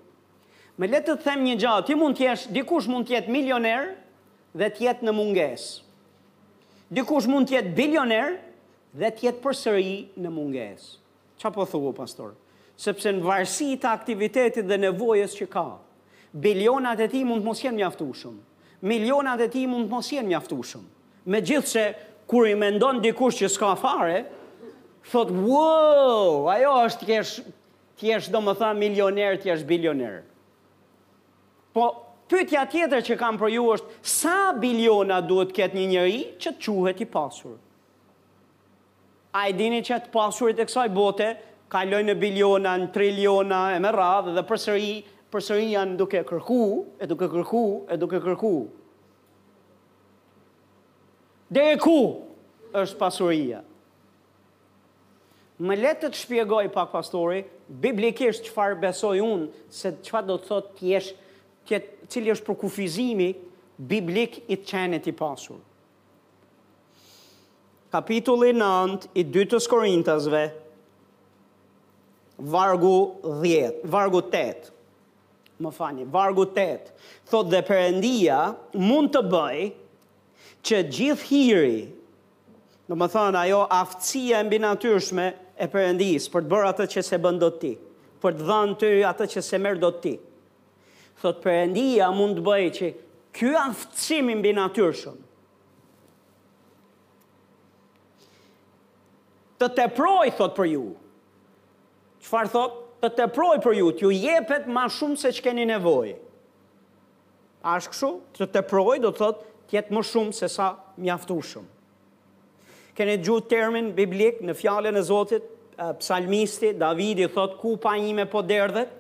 Më le të të them një gjë, ti mund të jesh, dikush mund të jetë milioner dhe të jetë në mungesë. Dikush mund të jetë bilioner dhe të jetë përsëri në mungesë. Ça po thu, pastor? Sepse në varësi të aktivitetit dhe nevojës që ka, bilionat e tij mund të mos jenë mjaftueshëm. Milionat e tij mund të mos jenë mjaftueshëm. Megjithëse kur i mendon dikush që s'ka fare, thotë, "Wow, ajo është të jesh, të jesh domethënë milioner, të jesh bilioner." Po, pyetja tjetër që kam për ju është sa biliona duhet të ketë një njeri që të quhet i pasur? A e dini që të pasurit e kësaj bote kalojnë në biliona, në triliona e me radhë dhe përsëri, përsëri janë duke kërku, e duke kërku, e duke kërku. Deri ku është pasuria? Më le të të shpjegoj pak pastori, biblikisht çfarë besoj unë se çfarë do të thotë të jesh të cili është përkufizimi biblik i të qenit i pasur. Kapitulli 9 i dytës Korintasve, vargu 10, vargu 8, më falni, vargu 8, thotë dhe Perëndia mund të bëjë që gjithë hiri Domethënë, ajo aftësia e mbinatyrshme e Perëndisë për të bërë atë që s'e bën dot ti, për të dhënë ty atë që s'e merr dot ti. Thotë Perëndia mund të bëjë që ky aftësim i mbinatyrshëm të teprojë, thotë për ju. Çfarë thotë? Të teprojë për ju, t'ju jepet ma shumë se ç'keni nevojë. Asht kështu? Të teprojë do të thotë të jetë më shumë se sa mjaftueshëm. Keni dëgju termin biblik në Fjalën e Zotit, psalmisti Davidi thotë kupa ime po derdhet.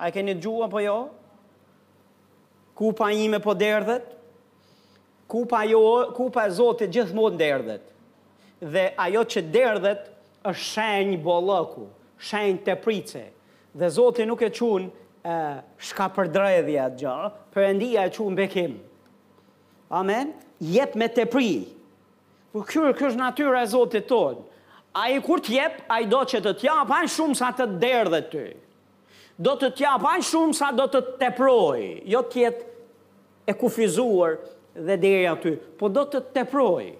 A e keni dëgju apo jo? Kupa ime po derdhet. Kupa jo, kupa e Zotit gjithmonë derdhet. Dhe ajo që derdhet është shenjë bollëku, shenjë teprice. Dhe Zoti nuk e qun shkapërderdhje atë gjë, Perëndia e qun bekim. Amen. Jep me tepri. Po kjo kjo është natyra e Zotit tonë. Ai kur të jep, ai do që të të japë aq shumë sa të derdhet ty. Do të të japë aq shumë sa do të të teprojë, jo të jetë e kufizuar dhe deri aty, po do të teprojë.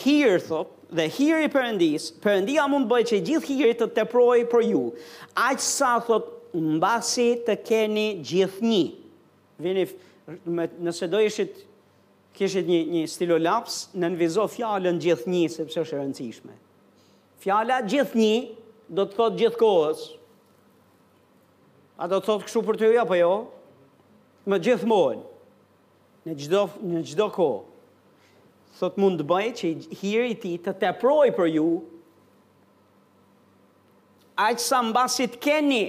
Hir, thotë, dhe hiri i Perëndisë, Perëndia mund të bëjë që gjithë hiri të teprojë për ju, aq sa thotë mbasi të keni gjithnjë. Vini nëse do ishit kishit një një stilolaps, nënvizo fjalën gjithnjë sepse është e rëndësishme. Fjala gjithnjë do të thotë gjithë kohës. A do të thotë kështu për ty apo jo? Më gjithmonë. Në çdo në çdo kohë. Thotë mund të bëjë që hiri i tij të teprojë për ju. Aq sa mbasi të keni,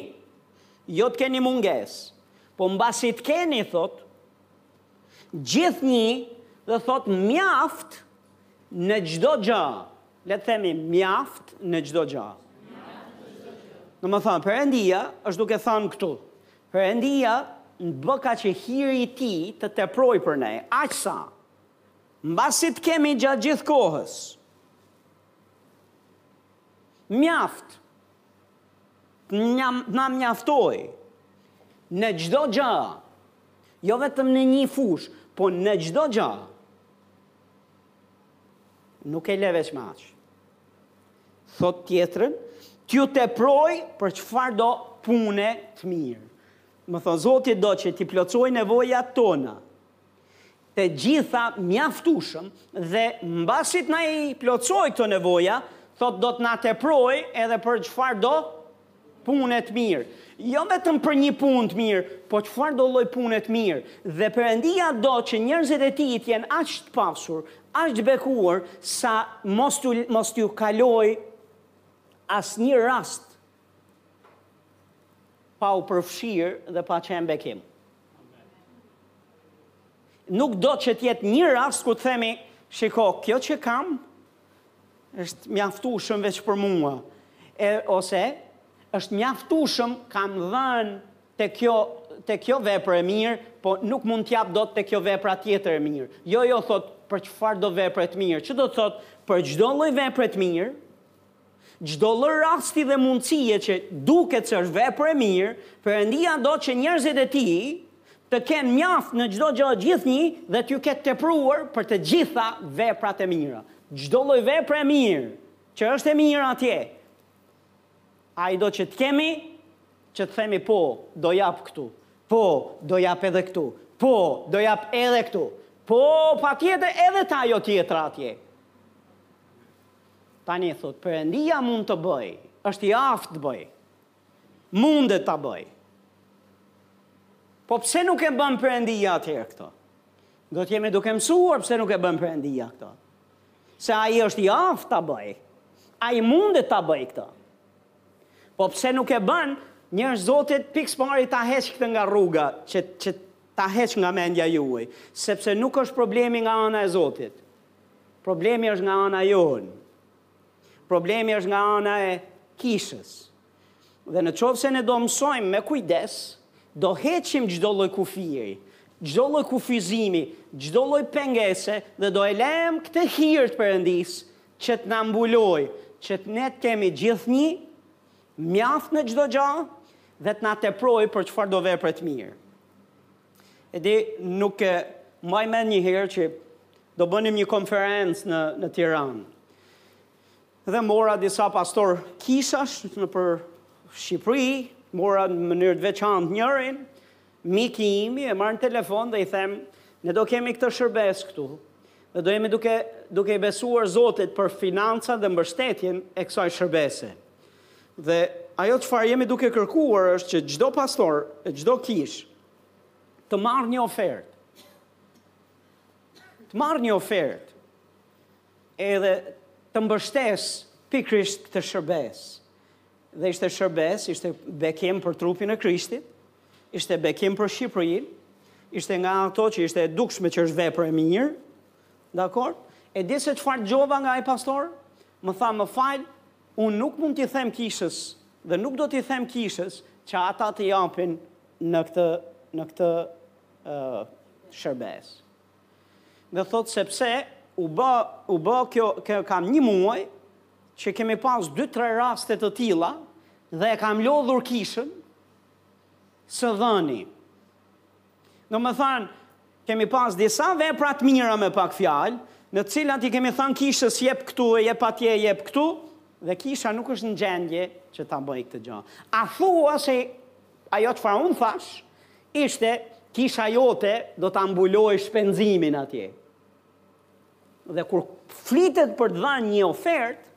jo të keni mungesë, po mbasi të keni thotë gjithnjë dhe thotë mjaft në çdo gja. Le të themi mjaft në çdo gja. Domethanë, Perëndia është duke thanë këtu. Perëndia bëka që hiri i tij të teprojë për ne, aq sa mbasi të kemi gjatë gjithë kohës mjaft t'na mjaftojë në çdo gja, jo vetëm në një fushë, po në çdo gja. Nuk e lë veç me aq. Thotë tjetrën, t'ju teprojë për çfarëdo pune të mirë. Domethënë, Zoti do që t'i plotësojë nevojat tona, të gjitha mjaftueshëm, dhe mbasi t'na i plotësojë këto nevoja, thotë do t'na teprojë edhe për çfarëdo Pune të mirë. Jo vetëm për një punë të mirë, po çfarëdo lloj pune të mirë. Dhe Perëndia do që njerëzit e tij të jenë aq të pasur, aq të bekuar sa mos t'u mos t'u kalojë asnjë rast pa u përfshirë dhe pa qenë bekim. Nuk do që të jetë një rast ku të themi, shiko, kjo që kam, Është mjaftueshëm veç për mua. E, ose, është mjaftueshëm, kam dhënë te kjo, te kjo vepër e mirë, po nuk mund të jap dot te kjo vepra tjetër e mirë. Jo, jo, thotë, për çfarëdo vepre të mirë, që do të thotë, për çdo lloj vepre të mirë, Çdo lloj rasti dhe mundësie që duket se është vepër e mirë, Perëndia do që njerëzit e Tij të kenë mjaft në çdo gjë gjithnjë dhe t'ju ketë tepruar për të gjitha veprat e mira. Çdo lloj vepre e mirë që është e mirë atje, Ai do që të kemi, që të themi po, do jap këtu, po, do jap edhe këtu, po, do jap edhe këtu, po, patjetër edhe te ajo tjetra atje. Tani thotë Perëndia mund të bëjë, është i aftë të bëjë. Mundet ta bëjë. Po pse nuk e bën Perëndia atëherë këto? Do të jemi duke mësuar pse nuk e bën Perëndia këto. Se ai është i aftë ta bëjë. Ai mundet ta bëjë këto. Po pse nuk e bën? Njerëz të Zotit, pikësëpari ta heq këtë nga rruga që që ta heq nga mendja juaj, sepse nuk është problemi nga ana e Zotit. Problemi është nga ana jonë. Problemi është nga ana e kishës. Dhe në qoftë se ne do mësojmë me kujdes, do heqim çdo lloj kufiri, çdo lloj kufizimi, çdo lloj pengese dhe do e lëmë këtë hir të Perëndisë që të na mbulojë, që të ne të kemi gjithnjë, mjaft në çdo gja dhe të na teprojë për çfarëdo vepre të mirë. E di, nuk e mbaj mend një herë që do bënim një konferencë në, në Tiranë. Dhe mora disa pastorë kishash nëpër Shqipëri, mora në mënyrë të veçantë njërin, miki imi, e marr në telefon dhe i them, ne do kemi këtë shërbesë këtu, dhe do jemi duke, duke i besuar Zotit për financa dhe mbështetjen e kësaj shërbese. Dhe ajo çfarë jemi duke kërkuar është që çdo pastor e çdo kishë të marrë një ofertë. Të marrë një ofertë edhe të mbështes pikrisht këtë shërbes. Dhe ishte shërbes, ishte bekim për trupin e Krishtit, ishte bekim për Shqipërinë, ishte nga ato që ishte e dukshme që është vepër e mirë. Dakor? E di se çfarë dëgjova nga ai pastor? Më tha, "Më fal, Unë nuk mund t'i them Kishës dhe nuk do t'i them Kishës që ata të japin në këtë në këtë shërbes. Me thot sepse u bë u bë kjo që kam një muaj që kemi pas 2-3 raste të tilla dhe e kam lodhur Kishën së dhëni Domethënë, kemi pas disa vepra të mira me pak fjalë, në të cilat i kemi thënë kishës jep këtu e jep atje e jep këtu, dhe kisha nuk është në gjendje që ta bëjë këtë gjë. A thua se ajo çfarë unë thash ishte kisha jote do ta mbulojë shpenzimin atje. Dhe kur flitet për të dhënë një ofertë,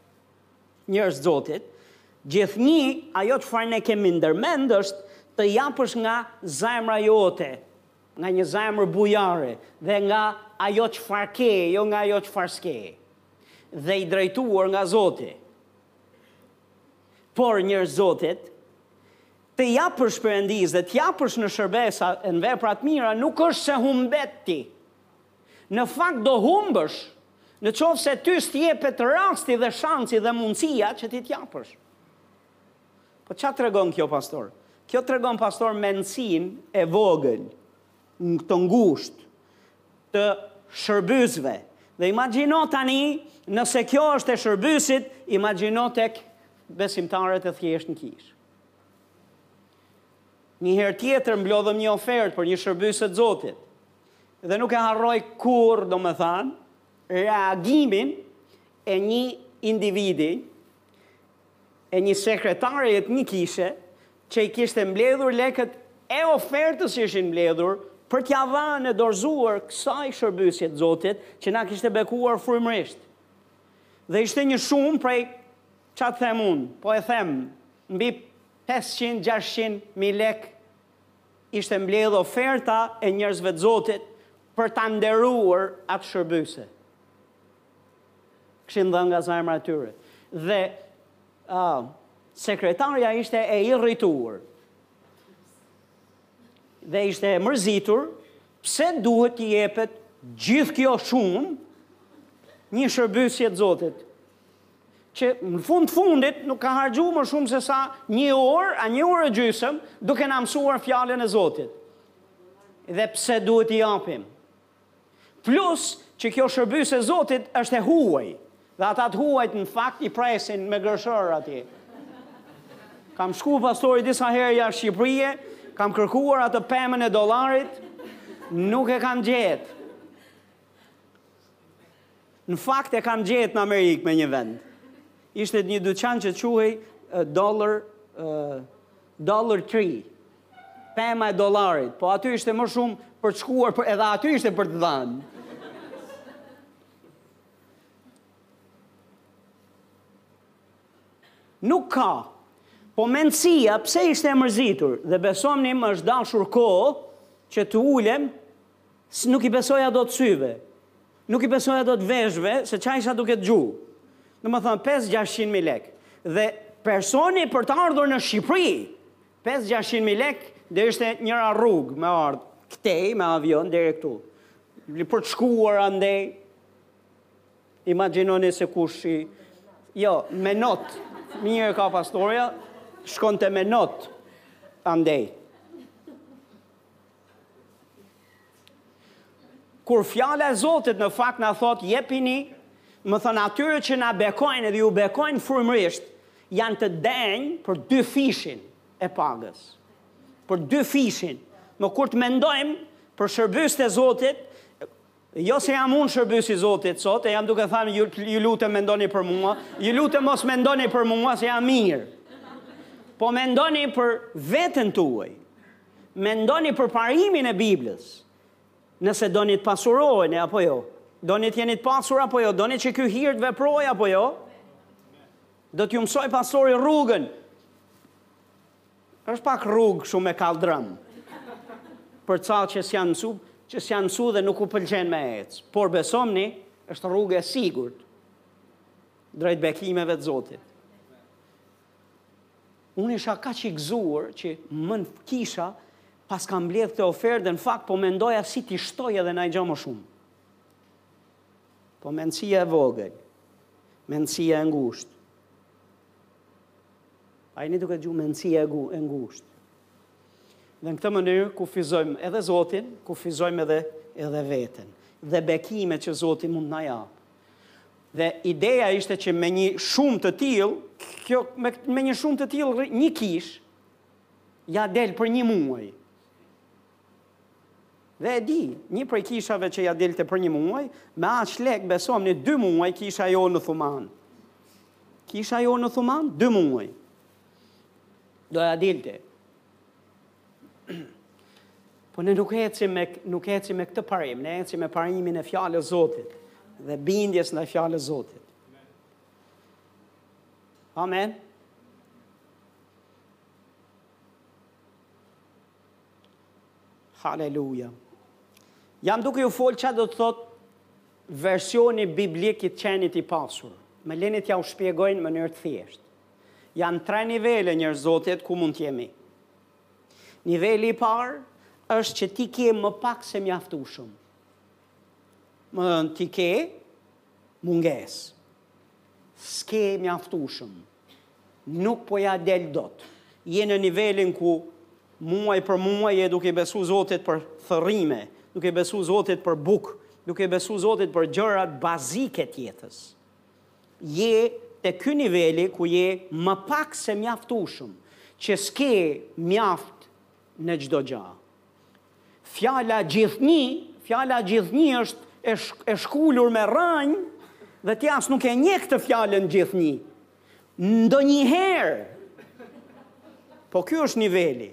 Njerëz të Zotit, gjithnjë ajo çfarë ne kemi ndër mend është të japësh nga zemra jote, nga një zemër bujare dhe nga ajo çfarë ke, jo nga ajo çfarë s'ke. Dhe i drejtuar nga Zoti. Por njerëz të Zotit, të japësh Perëndisë dhe të japësh në shërbesa e në vepra të mira nuk është se humbet ti. Në fakt do humbësh në qoftë se ty s'të jepet rasti dhe shanci dhe mundësia që ti të japësh. Po ça tregon kjo pastor? Kjo tregon pastor mendësinë e vogël, këtë të ngushtë të shërbysëve. Dhe imagjino tani, nëse kjo është e shërbysit, imagjino tek besimtarët e thjeshtë në kishë. Një herë tjetër mblodhëm një ofertë për një shërbysë të Zotit. Dhe nuk e harroj kurrë, domethënë, reagimin e një individi, e një sekretare e një kishe, që i kishte mbledhur lekët e ofertës që ishin mbledhur për t'ja dhënë e dorëzuar kësaj shërbysje të Zotit që na kishte bekuar frymërisht. Dhe ishte një shumë prej ça të them unë, po e them, mbi 500-600 mijë lekë Ishte mbledhë oferta e njerëzve të Zotit për ta nderuar atë shërbyse. Kishin dhënë nga zemra e tyre. Dhe uh, sekretarja ishte e irrituar. Dhe ishte e mërzitur pse duhet t'i jepet gjithë kjo shumë një shërbysje të Zotit. që në fund fundit nuk ka hargju më shumë se sa një orë, a një orë e gjysmë, duke na mësuar fjalën e Zotit. Dhe pse duhet t'i japim? Plus që kjo shërbesë e Zotit është e huaj, dhe ata të huajt në fakt i presin me gërshërë atje. Kam shku pastori disa herë jashtë Shqipërie, kam kërkuar atë pemën e dollarit, nuk e kam gjetë. Në fakt e kam gjetë në Amerikë me një vend. Ishte një dyqan që quhej Dollar Dollar Tree. Pema e dollarit, po aty ishte më shumë për të shkuar, edhe aty ishte për të dhënë. Nuk ka. Po mendësia, pse ishte e mërzitur, dhe besomni më është dashur kohë që të ulem, Nuk i besoja dot syve. Nuk i besoja dot veshëve, se ça isha duke dëgju. Domethënë pesë gjashtëqind mijë lek. Dhe personi për të ardhur në Shqipëri, pesë gjashtëqind mijë lek do ishte njëra rrugë me ardhë këtej me avion deri këtu. Për të shkuar andej, imagjinoni se kush i Jo, me not. Mirë ka pastorja, shkonte me not andej. Kur fjala e Zotit në fakt na thotë jepini, domethënë atyre që na bekojnë edhe ju bekojnë frymërisht, janë të denjë për dyfishin e pagës. Për dyfishin. Domethënë kur të mendojmë për shërbyesit e Zotit, Jo se jam unë shërbyes i Zotit sot, e jam duke thënë ju, ju lutem mendoni për mua, ju lutem mos mendoni për mua se jam mirë. Po mendoni për veten tuaj. Mendoni për parimin e Biblës. Nëse doni të pasuroheni apo jo, doni të jeni të pasur apo jo, doni që ky hir të veprojë apo jo, do t'ju mësoj pastori rrugën. Është pak rrugë kështu me kalldrëm për ca që s'janë mësu, që s'janë mësu dhe nuk u pëlqen me ecë. Por besomni, është rrugë e sigurt drejt bekimeve të Zotit. Unë isha kaq i gëzuar që domethënë kisha pas, kam mbledhë këtë ofertë dhe në fakt po mendoja si t'i shtoj edhe naj gjo më shumë. Po mendësia e vogël, mendësia e ngushtë. A jeni duke dëgju mendësia e e ngushtë. Dhe në këtë mënyrë kufizojmë edhe Zotin, kufizojmë edhe edhe veten dhe bekimet që Zoti mund të na japë. Dhe ideja ishte që me një shumë të tillë, kjo me, me një shumë të tillë një kishë ia del për një muaj. Dhe e di, një prej kishave që ja dilte për një muaj, me aq lek besomëni dy muaj kisha jo në Thumanë. Kisha jo në Thumanë, dy muaj. Do ja dilte. Po ne nuk ecim me, nuk ecim me këtë parim, ne ecim me parimin e fjallës Zotit dhe bindjes ndaj fjallës Zotit. Amen. Amen. Haleluja. Jam duke ju folë ça do të thotë versioni biblik i të qenit i pasur. Më leni t'jau shpjegoj në mënyrë të thjeshtë. Janë tre nivele njerëz të Zotit ku mund t'jemi. Niveli i parë është që ti ke më pak se mjaftushëm. Më ti ke mungesë. S'ke mjaftushëm. Nuk po ja del dot. Je në nivelin ku muaj për muaj je duke i besu Zotit për thërrime, duke i besu Zotit për bukë, duke i besu Zotit për gjërat bazike t'jetës. Je te ky niveli ku je më pak se mjaftushëm, që s'ke mjaft në çdo gjë. Fjala gjithnjë, fjala gjithnjë është e e shkulur me rrënjë dhe ti as nuk e njeh këtë fjalën gjithnjë. Ndonjëherë. Po ky është niveli.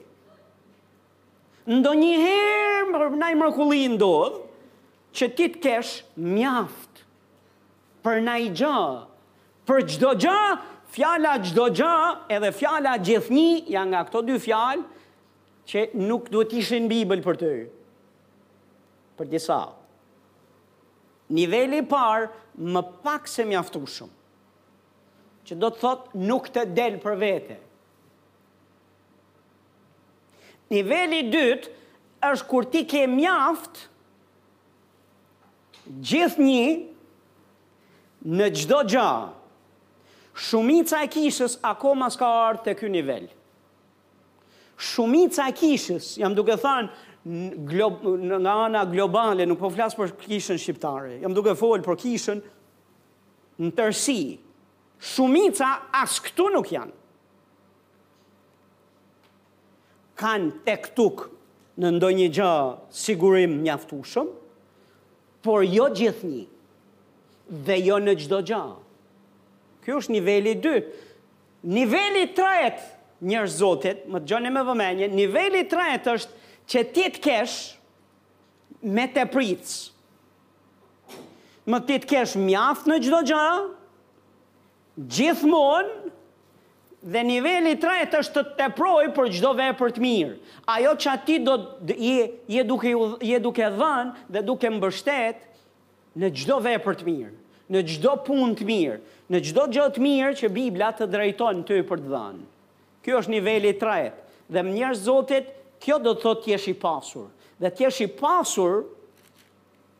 Ndonjëherë naj mrekulli ndodh që ti të kesh mjaft për naj gjë, për çdo gjë, fjala çdo gjë edhe fjala gjithnjë janë nga këto dy fjalë Që nuk duhet të ishin në Bibël për ty. Për disa. Niveli i parë më pak se mjaftueshëm. Që do të thotë nuk të del për vete. Niveli i dytë është kur ti ke mjaft gjithnji në çdo gja. Shumica e kishës akoma s'ka ardh te ky nivel. Shumica e kishës, jam duke thënë nga ana globale, nuk po flas për kishën shqiptare. Jam duke fol për kishën në tërësi. Shumica as këtu nuk janë. Kanë tek tuk në ndonjë gjë sigurim mjaftueshëm, por jo gjithnjë dhe jo në çdo gjë. Ky është niveli i dytë. Niveli i tretë, njerëz Zotit, më dëgjoni me vëmendje, niveli i tretë është që ti të kesh me tepricë. Më ti të kesh mjaft në çdo gjë, gjithmonë dhe niveli i tretë është të teproj për çdo vepër të mirë. Ajo që ti do je, je duke je duke dhënë dhe duke mbështet Në çdo vepër të mirë, në çdo punë të mirë, në çdo gjë të mirë që Bibla të drejton ty për të dhënë. Ky është niveli i tretë. Dhe më njerëz Zotit, kjo do të thotë të jesh i pasur. Dhe të jesh i pasur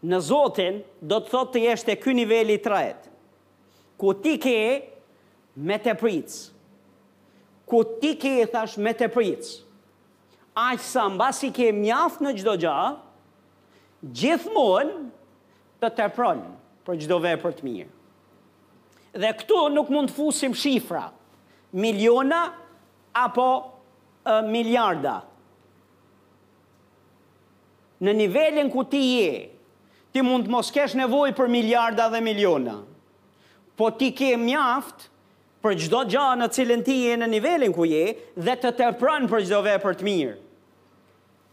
në Zotin do të thotë të jesh te ky niveli i tretë. Ku ti ke me tepricë. Ku ti ke thashë me tepricë. Aq sa mbasi ke mjaft në çdo gjë, gjithmonë të tepron për çdo vepër të mirë. Dhe këtu nuk mund të fusim shifra, miliona apo miliarda. Në nivelin ku ti je, ti mund të mos kesh nevojë për miliarda dhe miliona, po ti ke mjaft për çdo gja në të cilin ti je në nivelin ku je dhe të tepron për çdo vepër të mirë.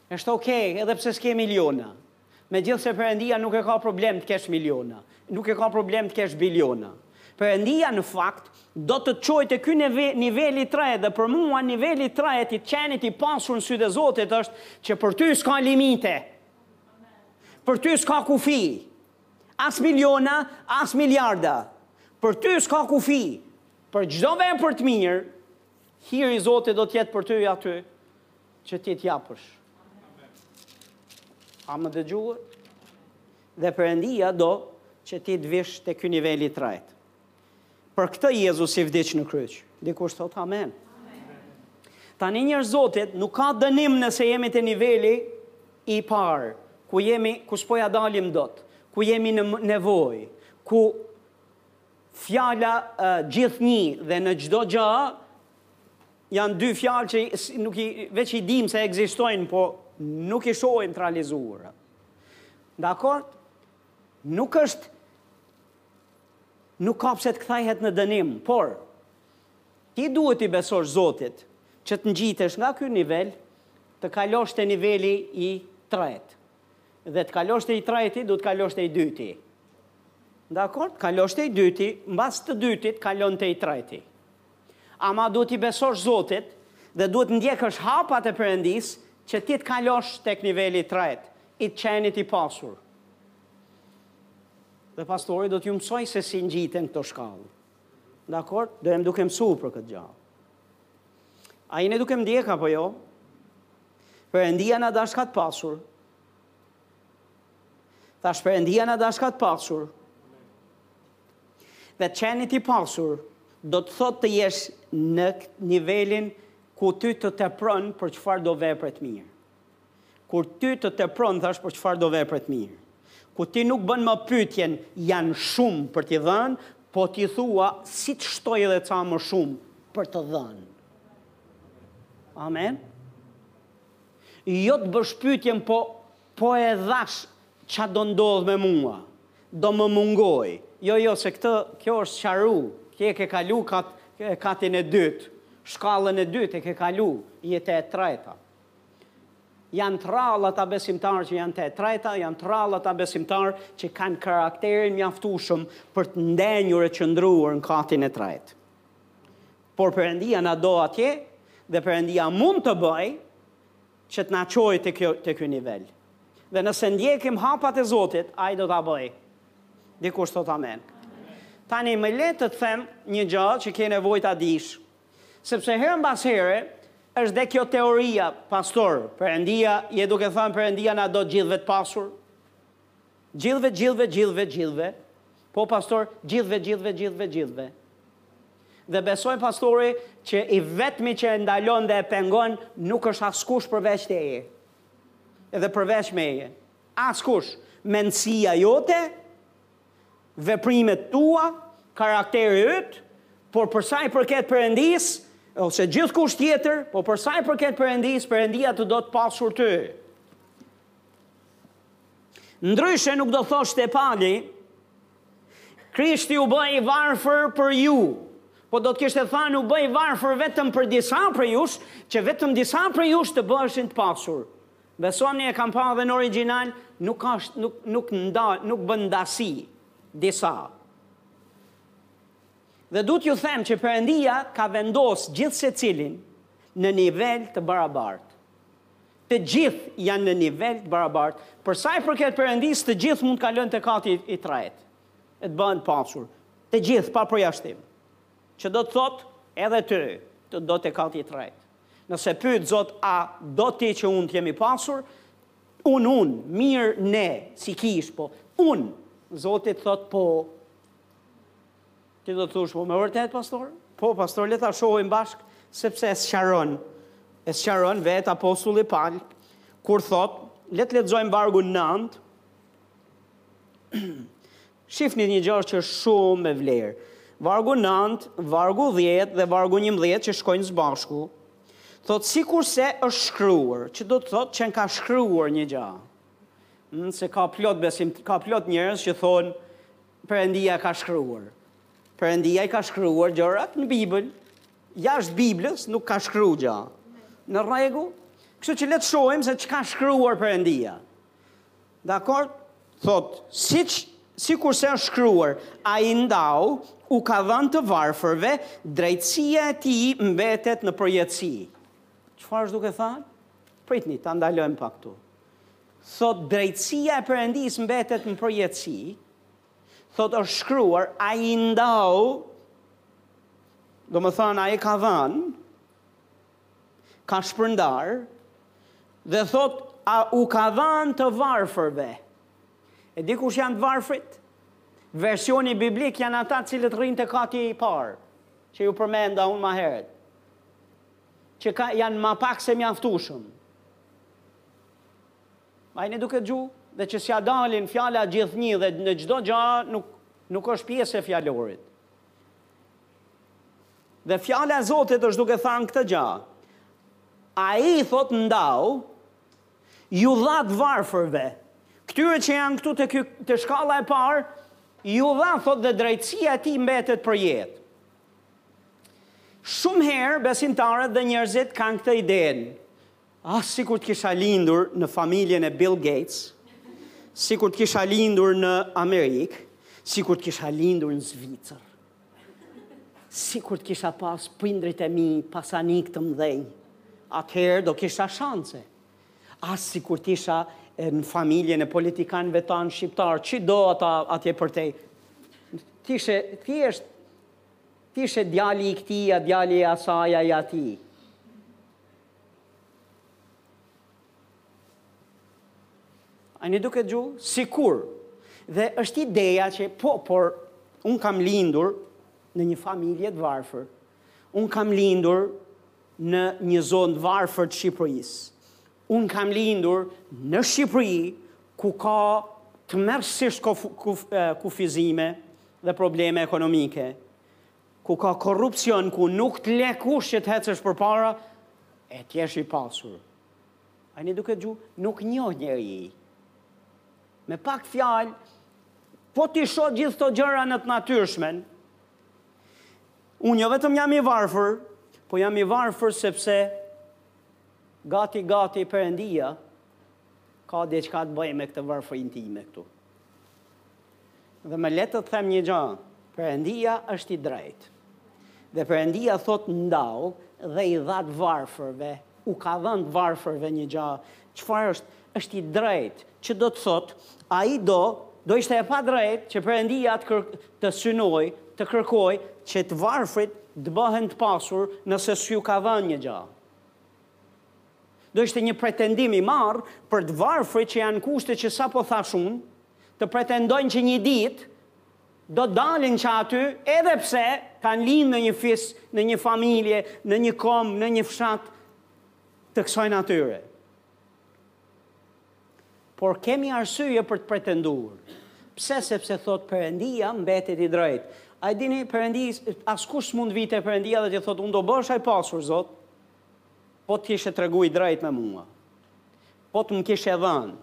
Është ok edhe pse s'ke miliona. Megjithëse Perëndia nuk e ka problem të kesh miliona, nuk e ka problem të kesh biliona. Perëndia në fakt do të të çojë te ky nivel i tretë dhe për mua niveli i tretë i të qenit i pasur në sytë e Zotit është që për ty s'ka limite. Për ty s'ka kufi. As miliona, as miliarda. Për ty s'ka kufi. Për çdo vepër të mirë, hiri i Zotit do të jetë për ty aty. Që ti të japësh. A më dëgjuat? Dhe Perëndia do që ti të vish te ky nivel i tretë. Për këtë Jezusi vdiq në kryq. Dikush thotë amen. Tani njerëz Zotit, nuk ka dënim nëse jemi te niveli i parë, ku jemi, ku s'po ja dalim dot, ku jemi në nevojë, ku fjala gjithnjë dhe në çdo gjë Janë dy fjalë që nuk i veç i dimë se ekzistojnë, po nuk i shohim të realizuar. Dakord? Nuk është nuk ka pse të kthehet në dënim, por ti duhet t'i besosh Zotit që të ngjitesh nga ky nivel, të kalosh te niveli i tretë. Dhe të kalosh te i treti, duhet të kalosh te i dyti. Dakord? Të kalosh te i dyti, mbas të dytit kalon te i treti. Ama duhet t'i besosh Zotit dhe duhet të ndjekësh hapat e Perëndisë që ti të kalosh tek niveli i tretë, i të qenit i pasur. Dhe pastori do t'ju mësojë se si ngjiten këto shkallë. Dakord? Do jem duke mësuar për këtë gjë. A jeni duke më ndjek apo jo? Perëndia na dashka të pasur. Thashë Perëndia na dashka të pasur. Dhe të qenit i pasur do të thotë të jesh në nivelin ku ty të tepron për çfarëdo vepre të mirë. Kur ty të tepron thashë për çfarëdo vepre të mirë. Ku ti nuk bën më pyetjen janë shumë për t'i dhënë, po ti thua si të shtoj edhe ca më shumë për të dhënë. Amen. Jo të bësh pyetjen po Po e dhashë ça do ndodh me mua. Do më mungojë. Jo jo se këtë kjo është sqaru, ti e ke kalu kat katin e dytë, shkallën e dytë e ke kalu, je te e treta. Janë të rrallë ata besimtarë që janë te e treta, janë të rrallë ata besimtarë që kanë karakterin mjaftueshëm për të ndenjur e qëndruar në katin e tretë. Por Perëndia na do atje dhe Perëndia mund të bëjë që të na çojë te kjo te ky nivel. Dhe nëse ndjekim hapat e Zotit, Ai do ta bëjë. Dikush thotë amen. Tani më le të të them një gjë që ke nevojë ta dish. Sepse herë mbas here është dhe kjo teoria, pastor, Perëndia, je duke thënë Perëndia na do gjithëve të pasur. Gjithëve gjithëve gjithëve gjithëve Po pastor gjithëve gjithëve gjithëve gjithëve Dhe beson pastori që i vetmi që e ndalon dhe e pengon nuk është askush përveç teje Edhe përveç meje Askush Mendësia jote Veprimet tua Karakteri yt Por përsa i përket Perëndisë Ose gjithkush tjetër Por përsa i përket Perëndisë Perëndia të do të pasur ty Ndryshe nuk do thoshte Pali, Krishti u bë i varfër për ju, po do të kishte thënë u bë i varfër vetëm për disa prej jush, që vetëm disa prej jush të bëheshin të pasur. Besomëni e kam pa dhe në origjinal, nuk, ashtë, nuk, nuk, nda, nuk bën ndasi disa. Dhe du t'ju them që Perëndia ka vendos gjithsecilin në nivel të barabartë. Të gjithë janë në nivel të barabartë. Për sa i përket Perëndisë, të gjithë mund të kalojnë tek kati i tretë e të bëhen të pasur. Të gjithë pa përjashtim. Që do të thotë edhe ty, të do tek kati i tretë. Nëse pyet Zot a do ti që unë të jem i pasur, unë unë, mirë ne, si kishë, po unë, Zoti të thotë po, Ti do të thush po me vërtet pastor? Po pastor le ta shohim bashk sepse e sqaron. E sqaron vet apostulli Paul kur thot, le të lexojmë vargun 9. Shifni një gjë që është shumë me vlerë. Vargu 9, vargu 10 dhe vargu 11 që shkojnë së bashku. Thot sikurse është shkruar, që do të thot që ka shkruar një gjë. Nëse ka plot besim, ka plot njerëz që thonë Perëndia ka shkruar. Perëndia i ka shkruar gjërat në Bibël. Jashtë Biblës nuk ka shkruar gjë. Në rregull? Kështu që le të shohim se ç'ka shkruar Perëndia. Dakord? Thot, siç sikurse është shkruar, ai ndau u ka dhënë të varfërve, drejtësia e tij mbetet në përjetësi. Çfarë është duke thënë? Pritni, ta ndalojmë pak këtu. Thotë drejtësia e Perëndisë mbetet në përjetësi, thotë është shkruar, ai ndau, domethënë ai ka dhënë, ka shpërndar, dhe thotë u ka dhënë të varfërve. E di kush janë të varfrit? Versioni biblik janë ata të cilët rrinë te kati i parë, që ju përmenda unë ma heret, që ka, janë ma pak se mjaftushëm, A jeni duke dëgju dhe që s'ia dalin fjala gjithnjë dhe në çdo gja nuk nuk është pjesë e fjalorit. Dhe fjala e Zotit është duke thënë këtë gja. Ai thot ndau iu dha të varfërve. Këtyre që janë këtu te, te shkalla e parë, iu dha thot dhe drejtësia e tij mbetet për jetë. Shumë herë besimtarët dhe njerëzit kanë këtë idenë. Ah, sikur të kisha lindur në familjen e Bill Gates, sikur të kisha lindur në Amerikë, sikur të kisha lindur në Zvicër, sikur të kisha pas prindrit e mi pasanikë të mdhenj, atëherë do kisha shanse. Ah, sikur të isha në familjen e politikanëve tanë shqiptarë, cilido ata atje përtej, të ishe thjesht, të ishe djali i këtij a, djali i asaj a i atij. A jeni duke dëgju? Sikur. Dhe është ideja që, po, por, unë kam lindur në një familje të varfër. Unë kam lindur në një zonë të varfër të Shqipërisë. Unë kam lindur në Shqipëri, ku ka tmerrësisht kufizime dhe probleme ekonomike. Ku ka korrupsion, ku nuk të le kush që të hecësh përpara e të jesh i pasur. A jam duke gju, nuk njoh njeri. Me pak fjalë, po t'i shoh gjithë këto gjëra në të natyrshmen, unë jo vetëm jam i varfër, po jam i varfër sepse gati gati Perëndia ka diçka të bëjë me këtë varfërinë time këtu. Dhe më le të të them një gjë, Perëndia është i drejtë. Dhe Perëndia thotë ndau dhe i dha të varfërve, u ka dhënë të varfërve një gjë, çfarë është është i drejtë, që do të thotë ai do do ishte e padrejtë që Perëndia të, kër, të synojë, të kërkojë që të varfrit të bëhen të pasur nëse s'u ka dhënë një gjë. Do ishte një pretendim i marrë për të varfrit që janë n'kushtet që sapo thashë unë, të pretendojnë që një ditë do të dalin që aty edhe pse kanë lindë në një fis, në një familje, në një komb, në një fshat të kësaj natyre. Por kemi arsyje për të pretendur. Pse sepse thotë Perëndia mbetet i drejtë. A e dini Perëndis askush s'mund vijë te Perëndia dhe të thotë unë do bësha i pasur Zot. Po të ishe tregu i drejtë me mua. Po të më kishe dhënë.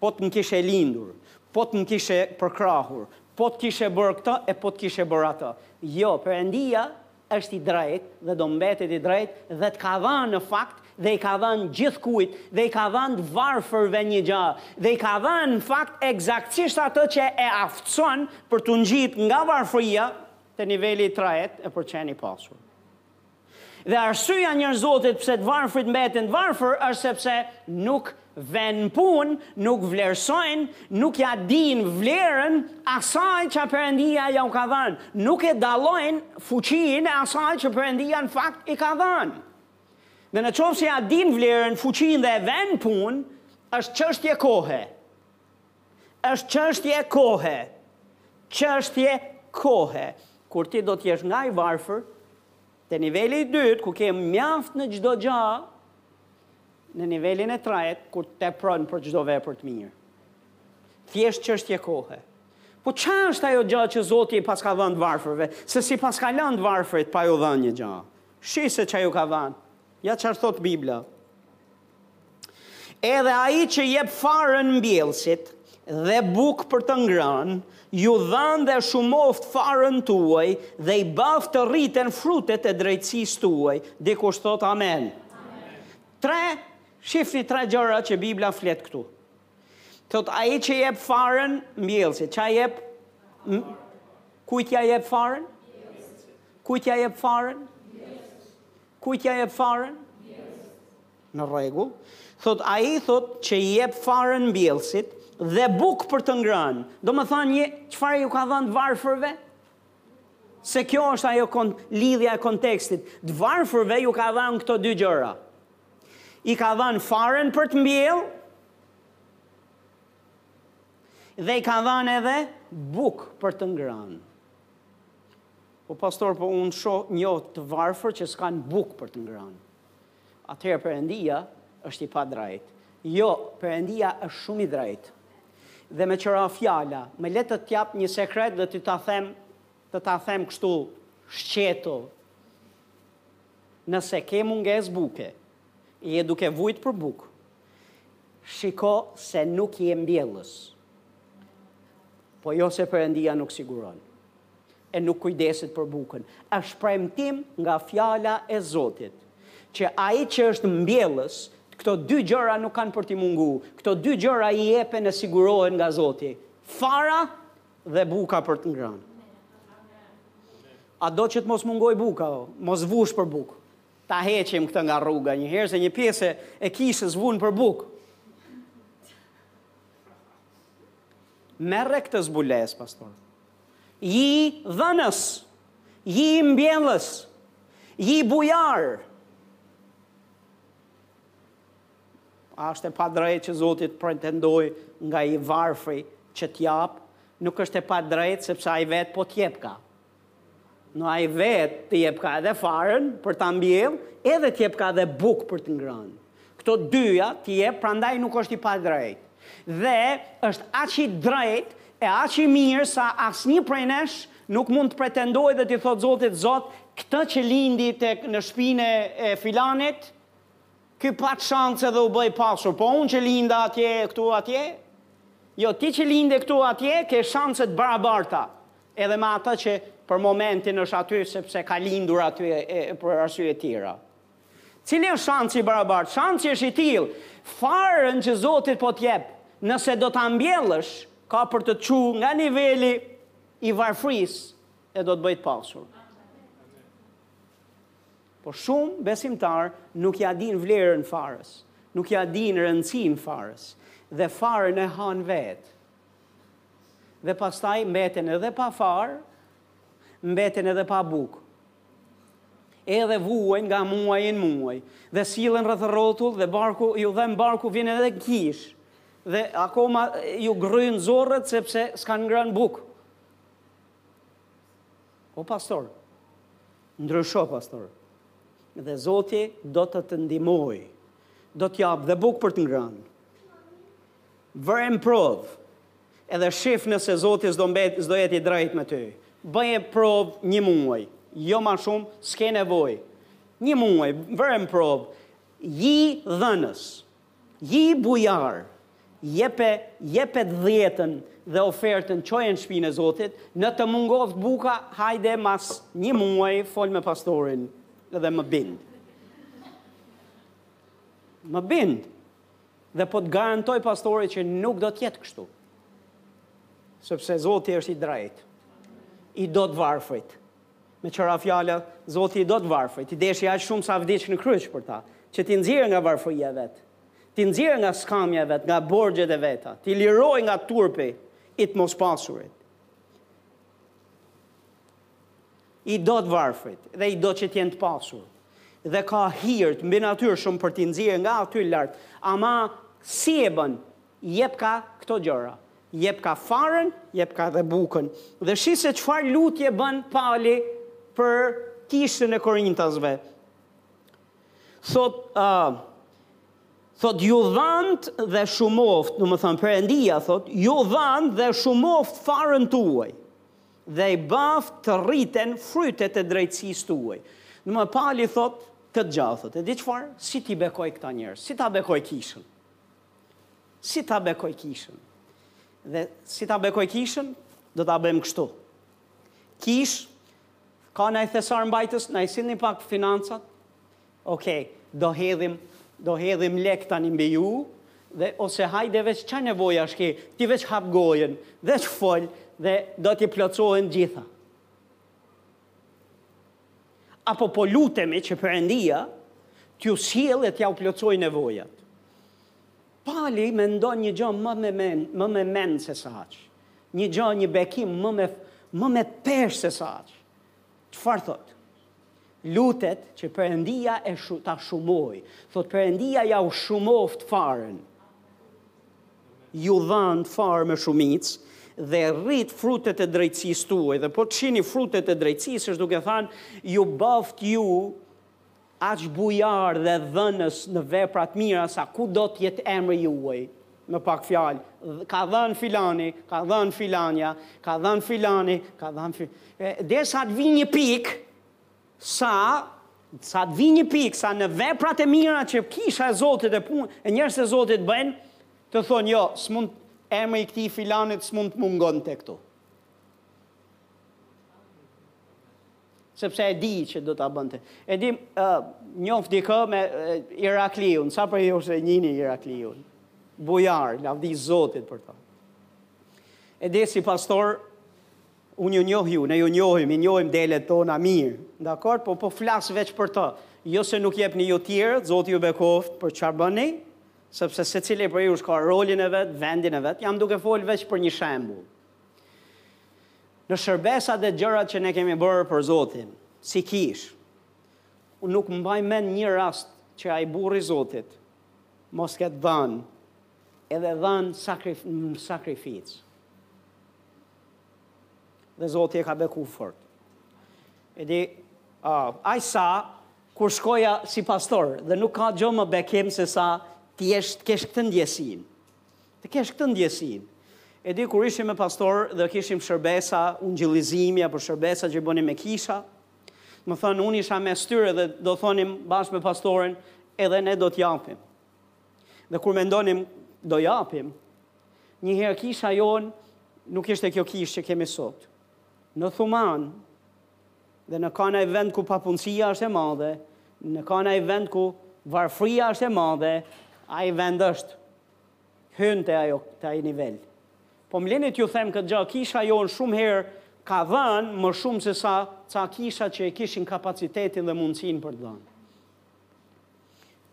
Po të më kishe lindur. Po të më kishe përkrahur. Po të kishe bërë këtë e po të kishe bërë atë. Jo, Perëndia është i drejtë dhe do mbetet i drejtë dhe të ka dhënë në fakt dhe i ka dhënë gjithkujt dhe i ka dhënë të varfërve një gjë dhe i ka dhënë në fakt ekzaktësisht atë që e aftëson për t'u ngjitë nga varfëria te niveli i tretë e për të qenë i pasur. Dhe arsyeja njerëz e Zotit pse të varfrit mbeten të varfër është sepse nuk e vënë n'punë, nuk vlerësojnë, nuk ia dinë vlerën asaj që Perëndia ua ka dhënë, nuk e dallojnë fuqinë e asaj që Perëndia në fakt i ka dhënë. Dhe në qoftë se ia dinë vlerën, fuqinë dhe e vënë n'punë, është çështje kohe. Është çështje kohe. Çështje kohe. Kur ti do të jesh nga i varfër, Te niveli i dytë, ku ke mjaft në çdo gjë, në nivelin e tretë, kur të tepron për çdo vepër të mirë. Thjesht çështje kohe. Po ça është ajo gjë që Zoti i paska dhënë të varfërve, se s'i paska lënë të varfërit pa ju dhënë një gjë? Shi se ça ju ka dhënë. Ja çfarë thotë Bibla. Edhe ai që jep farën mbjellësit dhe bukë për të ngranë, ju dhantë dhe shumoftë farën tuaj dhe i baftë të rriten frutet e drejtësisë tuaj. Dikush thotë amen. Tre, shifni tre gjëra që Bibla flet këtu. Thotë ai që jep farën mbjellësit, ça jep? Kujt ja jep farën? Kujt ja jep farën? Kujt ja jep farën? Në rregull. Thotë ai thotë që i jep farën mbjellësit dhe bukë për të ngrënë. Domethënë çfarë ju ka dhënë të varfërve? Se kjo është ajo kon, lidhja e kontekstit. Të varfërve ju ka dhënë këto dy gjëra. I ka dhënë farën për të mbjellë dhe i ka dhënë edhe bukë për të ngrënë. Po pastor po unë shoh njoh të varfër që s'kanë bukë për të ngrënë. Atëherë Perëndia është i padrejtë. Jo, Perëndia është shumë i drejtë. Dhe meqë ra fjala, më le të t'jap një sekret dhe të ta them, të ta them kështu shqeto. Nëse ke mungesë buke, je duke vujt për bukë. Shiko se nuk je mbjellës. Po jo se Perëndia nuk siguron. e nuk kujdeset për bukën. Është premtim nga Fjala e Zotit, që Ai që është mbjellës, këto dy gjëra nuk kanë për t'i mungu, këto dy gjëra i jepen e sigurohen nga Zoti, fara dhe buka për të ngrënë. A do që të mos mungojë buka, o? mos vush për bukë. Ta heqim këtë nga rruga një herë, se një pjesë e kishës vunë për bukë. Merre këtë zbulesë, pastor. Ji dhënës, ji mbjellës, ji bujar. A është e padrejtë që Zoti të pretendojë nga i varfri që të japë? Nuk është e padrejtë sepse ai vetë po të jepka. No ai vetë të jepka edhe farën për ta mbjellë edhe të jepka edhe bukë për të ngrënë këto dyja të jep prandaj nuk është i padrejtë dhe është aq i drejtë e aq i mirë sa asnjë prej nesh nuk mund të pretendojë dhe t'i thotë zotit zot këtë që lindi te në shpinë e filanit Ky pat shance dhe u bë i pasur, po unë që linda atje, këtu atje? Jo, ti që linde këtu atje, ke shance të barabarta edhe me atë që për momentin është aty sepse ka lindur aty e për arsye të tjera. Cili është shanci i barabartë? Shanci është i tillë, farën që Zoti po të jep, nëse do ta mbjellësh, ka për të të çu nga niveli i varfërisë e do të bëjë të pasur. Por shumë besimtarë nuk ja dinë vlerën farës, nuk ja dinë rëndësinë farës dhe farën e hanë vetë. Dhe pastaj mbeten edhe pa farë, mbeten edhe pa bukë. Edhe vuajnë nga muaj në muaj dhe sillen rreth rrotull dhe barku ju dhemb barku vijnë edhe kishë. Dhe akoma ju grryn zorrët sepse s'kanë ngrënë bukë. O pastor, ndrysho pastor, dhe Zoti do të të ndihmojë, do të japë dhe bukë për të ngrënë. Vëre në provë, edhe shif nëse Zoti s'do mbet, s'do jetë i drejtë me ty. Bëje provë një muaj, jo ma shumë, s'ke nevojë. Një muaj, vëre në provë, ji dhënës. Ji bujar, jepe jepe të dhjetën dhe ofertën çoje në shpinë e Zotit, në të mungoftë buka hajde mas një muaj fol me pastorin dhe më bind. Më bind. Dhe po të garantoj pastori që nuk do të jetë kështu. Sepse Zoti është i drejtë. I do të varfrit. Me tjera fjalë, Zoti i do të varfërit, i deshi aq shumë sa vdiq në kryq për ta, që t'i nxjerrë nga varfëria e vet, t'i nxjerrë nga skamja e vet, nga borxhet e veta, t'i lirojë nga turpi i të mospasurit. I do të varfërit dhe i do që të jenë të pasur. Dhe ka hir të mbinatyrshëm për t'i nxjerrë nga aty lart. Ama si e bën? Jepka këto gjëra. Jepka farën, jepka dhe bukën. Dhe shih se çfarë lutje bën Pali për kishën e korintasve. Thotë, ë, thotë ju dhëntë dhe shumoftë, domethënë Perëndia thotë, ju dhëntë dhe shumoftë farën tuaj dhe i bëftë të rriten frytet e drejtësisë tuaj. Domethënë Pali thotë këtë gjë, thotë, e di çfarë? Si t'i bekoj këta njerëz? Si ta bekoj kishën? Si ta bekoj kishën? Dhe si ta bekoj kishën? Do ta bëjmë kështu. Kisha ka një thesarmbajtës, na i sillni pak financat. Okej, do hedhim do hedhim lek tani mbi ju dhe ose hajde veç ça nevojash ke, ti veç hap gojën, veç fol dhe do të plotësohen gjitha. Apo po lutemi që Perëndia t'ju sjellë e t'jua plotësojë nevojat. Pali mendon një gjë më me mend, më me mend sesa aq. Një gjë, një bekim më me më me peshë sesa aq. Çfarë thotë? Lutet që Perëndia e shu, ta shumojë. Thotë Perëndia jua shumoftë farën. ju dhanë farë me shumicë dhe rrit frutet e drejtësisë tuaj dhe po të shini frutet e drejtësisë është duke thënë ju bëftë ju aq bujar dhe dhënës në vepra të mira sa ku do të jetë emri juaj me pak fjalë ka dhënë filani ka dhënë filanja ka dhënë filani ka dhënë filani derisa të vijë një pikë Sa, sa të vijë një pikë, sa në veprat e mira që kisha e Zotit e punë, e njerëzit e Zotit bëjnë, të thonë, jo, s'mund, emri i këtij filanit s'mund të mungojë te këtu. sepse e di që do ta bënte. E di uh, njoh dikë me uh, Irakliun, sa për ju s'e njihni Irakliun. Bujar, lavdi Zotit për ta. E di si pastor Unë ju njoh ju, ne ju njohim, i njohim delet tona mirë. Dakord, po po flas veç për të. Jo se nuk jepni ju tjerët, Zoti ju bekoftë për çfarë bëni, sepse secili prej jush ka rolin e vet, vendin e vet. Jam duke folë veç për një shembull. Në shërbesat dhe gjërat që ne kemi bërë për Zotin, si kishë, unë nuk mbaj mend një rast që ai burri i Zotit mos ketë dhënë edhe dhënë sakrificë. Dhe Zoti e ka beku fort. E di, uh, aq sa, kur shkoja si pastor, dhe nuk ka gjë më bekim se sa të jesh të kesh këtë ndjesin. Të kesh këtë ndjesin. E di kur ishim me pastor dhe kishim shërbesa ungjillizimi apo shërbesa që bonim me kisha, domethënë unë isha mes tyre dhe do thonim bashkë me pastorin edhe ne do t'japim. Dhe kur mendonim do japim, një herë kisha jonë nuk ishte kjo kishë që kemi sot. Në Thuman dhe në ka një vend ku papunësia është e madhe, në ka një vend ku varfria është e madhe, ai vend është hynë te ai te ai nivel. Po më lini t'ju them këtë gjë, kisha jonë shumë herë ka dhanë më shumë se sa ca kisha që e kishin kapacitetin dhe mundësinë për të dhanë.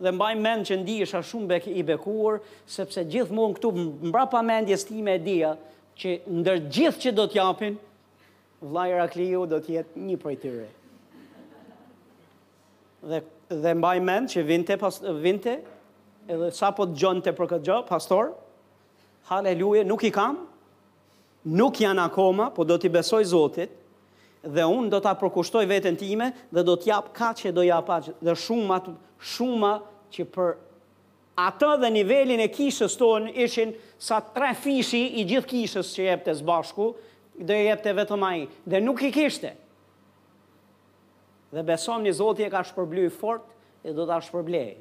Dhe mbaj mend që ndihesha shumë i bekuar, sepse gjithmonë këtu mbrapa mendjes time e dija që ndër gjithë që do të japin, vlla Irakliu do të jetë një prej tyre. Dhe dhe mbaj mend që vinte pas vinte edhe sapo dëgjonte për këtë gjë, pastor, Haleluja, nuk i kam, Nuk janë akoma, po do t'i besoj Zotit, dhe unë do ta përkushtoj veten time dhe do të jap kaq e do jap aq dhe shuma shuma që për atë dhe nivelin e kishës tonë ishin sa tre fishi i gjithë kishës që jepte së bashku, do i jepte vetëm ai dhe nuk i kishte. Dhe besomëni Zoti e ka shpërbly fort e do ta shpërblejë.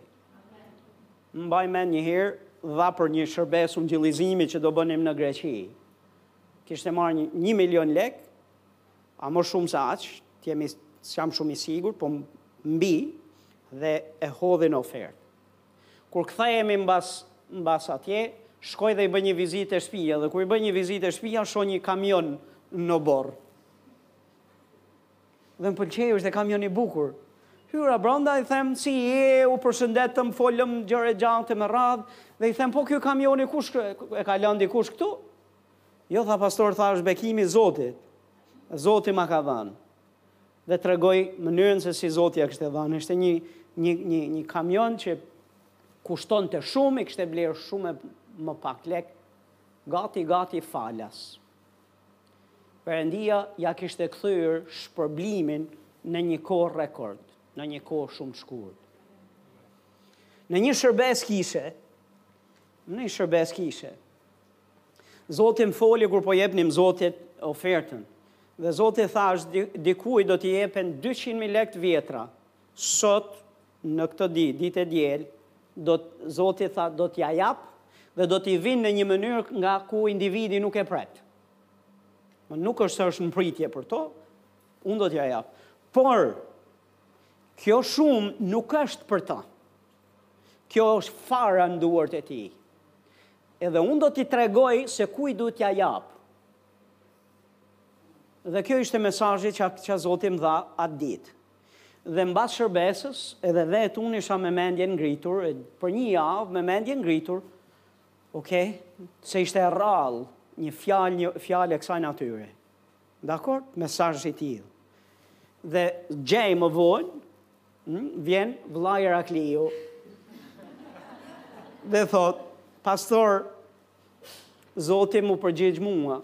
Mbaj mend një herë dha për një shërbesë ungjillizimi që do bënim në Greqi. Kishte marrë një, një milion lekë, a më shumë se aq, të jemi s'jam shumë i sigurt, po mbi dhe e hodhi në ofertë. Kur kthehemi mbas mbas atje, shkoj dhe i bëj një vizitë te shpia dhe kur i bëj një vizitë te shpia shoh një kamion në oborr. Dhe më pëlqeu ishte dhe kamion i bukur. Hyra branda i them si je, u përshëndetëm, folëm gjerë e gjatë me radhë dhe i them po ky kamioni kush e ka lënë dikush këtu? Jo tha pastor tha është bekimi i Zotit. Zoti ma ka dhanë. Dhe tregoi mënyrën se si Zoti ia kishte dhanë. Ishte një një një një kamion që kushtonte shumë, e kishte blerë shumë më pak lek, gati gati falas. Perëndia ia kishte kthyer shpërblimin në një kohë rekord, në një kohë shumë të shkurtë. Në një shërbesë kishe, në një shërbesë kishe, Zoti më foli kur po jepnim Zotit ofertën, dhe Zoti tha dikujt do t'i jepen 200.000 lekë të vjetra, sot Në këto ditë, ditë e diel, do të, Zoti tha, do t'ia jap dhe do t'i vijnë në një mënyrë nga ku individi nuk e pret. Po nuk është se është në pritje për to, unë do t'ia jap. Por, kjo shumë nuk është për ta. Kjo është fara në duart e tij. Edhe unë do t'i tregoj se kujt duhet t'ia jap. Dhe ky ishte mesazhi që, që Zoti më dha atë ditë. Dhe mbas shërbesës, edhe vetë unë isha me mendjen ngritur, për një javë me mendjen ngritur, ok, se ishte e rrallë një fjalë, një fjalë e kësaj natyre. Dakord, mesazh i tillë. Dhe një javë më vonë, hm, vjen vëlla Irakliu. Dhe thotë, pastor, Zoti m'u përgjigj mua.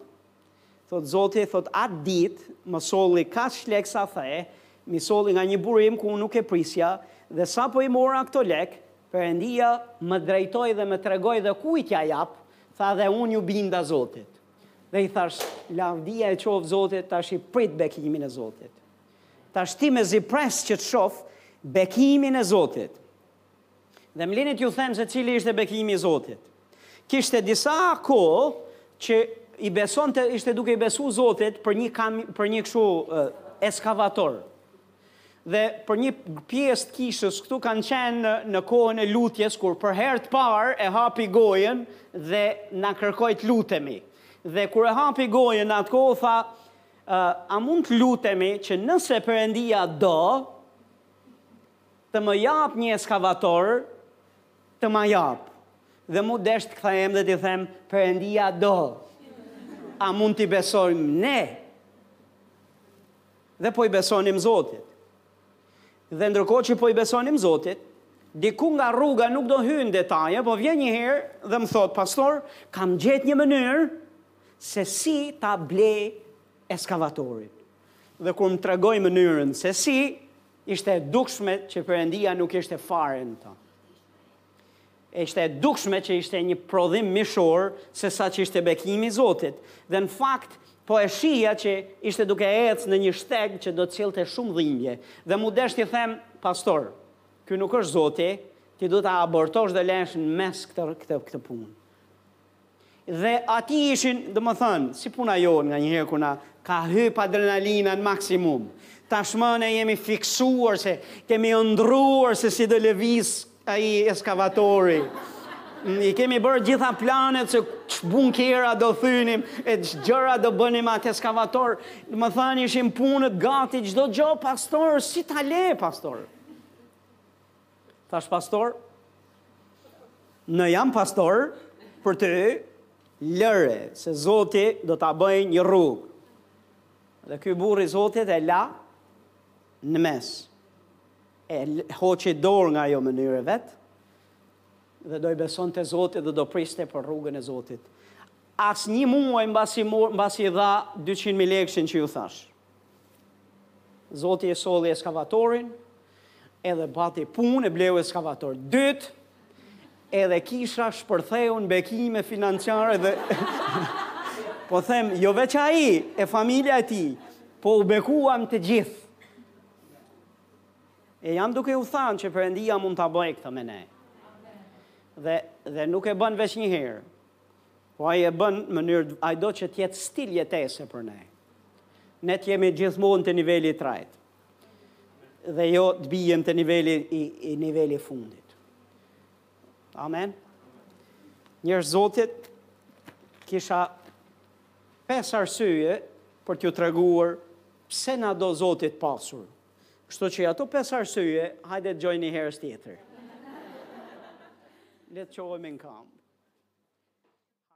Thotë Zoti, thotë atë ditë, më solli kaq lekë sa the, m'i solli nga një burim ku unë nuk e prisja, dhe sapo i mora këto lekë, Perëndia më drejtoi dhe më tregoi dhe kujt t'ia jap, tha dhe unë iu binda Zotit. Dhe i thashë, lavdia i qoftë Zotit, tashi prit bekimin e Zotit. Tashti mezi pres që të shoh bekimin e Zotit. Dhe më lini t'ju them se cili ishte bekimi i Zotit. Kishte disa kohë që i besonte ishte duke i besu Zotit për një, kam, për një kështu eh, eskavator. Dhe për një pjesë të kishës këtu kanë qenë në, në kohën e lutjes, kur për herë të parë e hapi gojën dhe na kërkoi të lutemi. Dhe kur e hapi gojën në atë kohë, tha, eh, a mund të lutemi që nëse Perëndia do, Të ma japë një eskavator, të ma japë. Dhe m'u desh të kthehem dhe t'i them, Perëndia do. A mund t'i besojmë ne? Dhe po i besonim Zotit. Dhe ndërkohë që po i besonim Zotit, diku nga rruga nuk do hyj në detaje, po vjen një herë dhe më thotë, pastor, kam gjetë një mënyrë se si ta blej eskavatorin. Dhe kur më tregoi mënyrën se si, Ishte e dukshme që Perëndia nuk ishte fare në të. Ishte e dukshme që ishte një prodhim mishor sesa që ishte bekimi i Zotit. Dhe në fakt, po e shihja që ishte duke ecë në një shteg që do të sillte shumë dhimbje. Dhe m'u desh t'i them, pastor, ky nuk është Zoti, ti duhet ta abortosh dhe lësh në mes këtë këtë këtë punë. Dhe atij i ishin, domethënë, si puna jonë nganjëherë kur na, ka hypë adrenalina në maksimum. Tashmë ne jemi fiksuar se kemi ëndërruar se si do lëvizë ai eskavatori. I kemi bërë gjitha planet se ç'bunkera do thynim e ç'gjëra do bënim atë eskavator. Domethënë ishin punët gati, çdo gjo, pastor, si ta lë, pastor. Thashë pastor, unë jam pastor për ty, lëre, se Zoti do ta bëjë një rrugë. Dhe ky burri i Zotit e la në mes. E hoqi dorë nga ajo mënyrë e vet dhe do i besonte Zotit dhe do priste për rrugën e Zotit. Asnjë muaj mbasi i dha 200.000 lekshin që ju thashë. Zoti e solli eskavatorin, edhe boti punë, e bleu eskavator të dytë, edhe kisha shpërtheu në bekime financiare dhe... po them, jo veç ai, e familja e tij, po u bekuam të gjithë. E jam duke ju thanë që Perëndia mund ta bëjë këtë me ne. Dhe, dhe nuk e bën veç një herë. Po ai e bën në mënyrë, ai do që të jetë stil jetese për ne. Ne të jemi gjithmonë te niveli i tretë. Dhe jo të biem te niveli i, i niveli i fundit. Amen. Njerëz të Zotit, kisha pesë arsye për t'ju treguar pse na do Zoti të pasur. Kështu që ato pesë arsye, hajde dëgjojini një herë tjetër. Le të çohemi në këmbë.